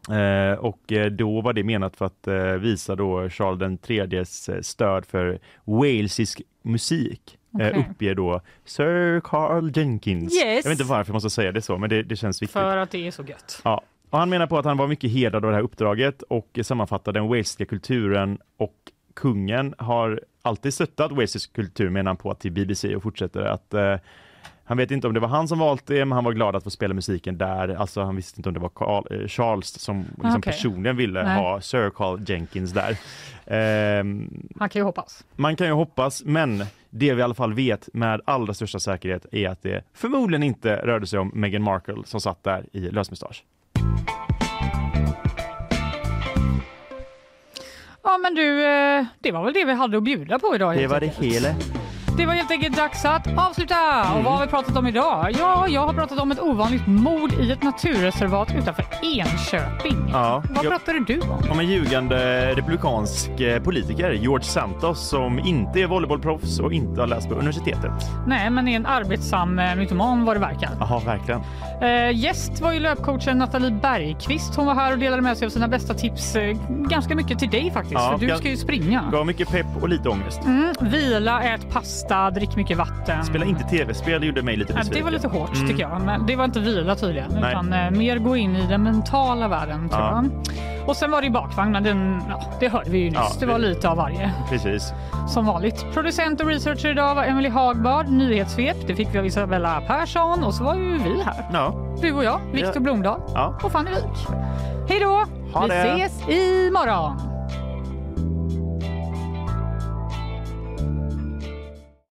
Eh, och då var det menat för att eh, visa då Charles den tredjes eh, stöd för walesisk musik. Eh, Okej. uppger då Sir Carl Jenkins. Yes. Jag vet inte varför jag måste säga det så, men det, det känns viktigt. För att det är så gött. Ja. Och han menar på att han var mycket hedrad av det här uppdraget och sammanfattar den walesiska kulturen och kungen har alltid stöttat walesisk kultur menar han på till BBC och fortsätter att eh, han vet inte om det var han som valt det, men han var glad att få spela musiken där. Alltså han visste inte om det var Carl, eh, Charles som liksom Okej. personligen ville Nej. ha Sir Carl Jenkins där. Ehm, Han kan ju hoppas. man kan ju hoppas, men det vi i alla fall vet med allra största säkerhet är att det förmodligen inte rörde sig om Meghan Markle som satt där i lösmustasch. Ja men du, eh, det var väl det vi hade att bjuda på idag. Det var det hela. Det var helt enkelt dags att avsluta! Och vad har vi pratat om idag? Ja, jag har pratat om ett ovanligt mord i ett naturreservat utanför Enköping. Ja, Vad jag- pratade du om? Om en ljugande republikansk eh, politiker, George Santos, som inte är volleybollproffs och inte har läst på universitetet. Nej, men är en arbetsam eh, mytoman vad det verkar. Jaha, verkligen. Eh, gäst var ju löpcoachen Nathalie Bergqvist. Hon var här och delade med sig av sina bästa tips. Eh, ganska mycket till dig faktiskt, Ja, för du ska ju springa. Gav mycket pepp och lite ångest. Mm, vila, ät pasta fasta, drick mycket vatten. Spela inte tv-spel gjorde mig lite besviken. det var lite hårt Mm. tycker jag. Men det var inte vila tydligen. Nej. Utan eh, mer gå in i den mentala världen tror Ja. jag. Och sen var det ju bakvagn, men den, ja, det hörde vi ju nyss. Ja, det var det- lite av varje. Precis. Som vanligt. Producent och researcher idag var Emily Hagbard. Nyhetssvep, det fick vi av Isabella Persson. Och så var ju vi här. Ja. Du och jag, Viktor Ja. Blomdahl och Fanny Wijk. Hej då! Vi det. ses imorgon!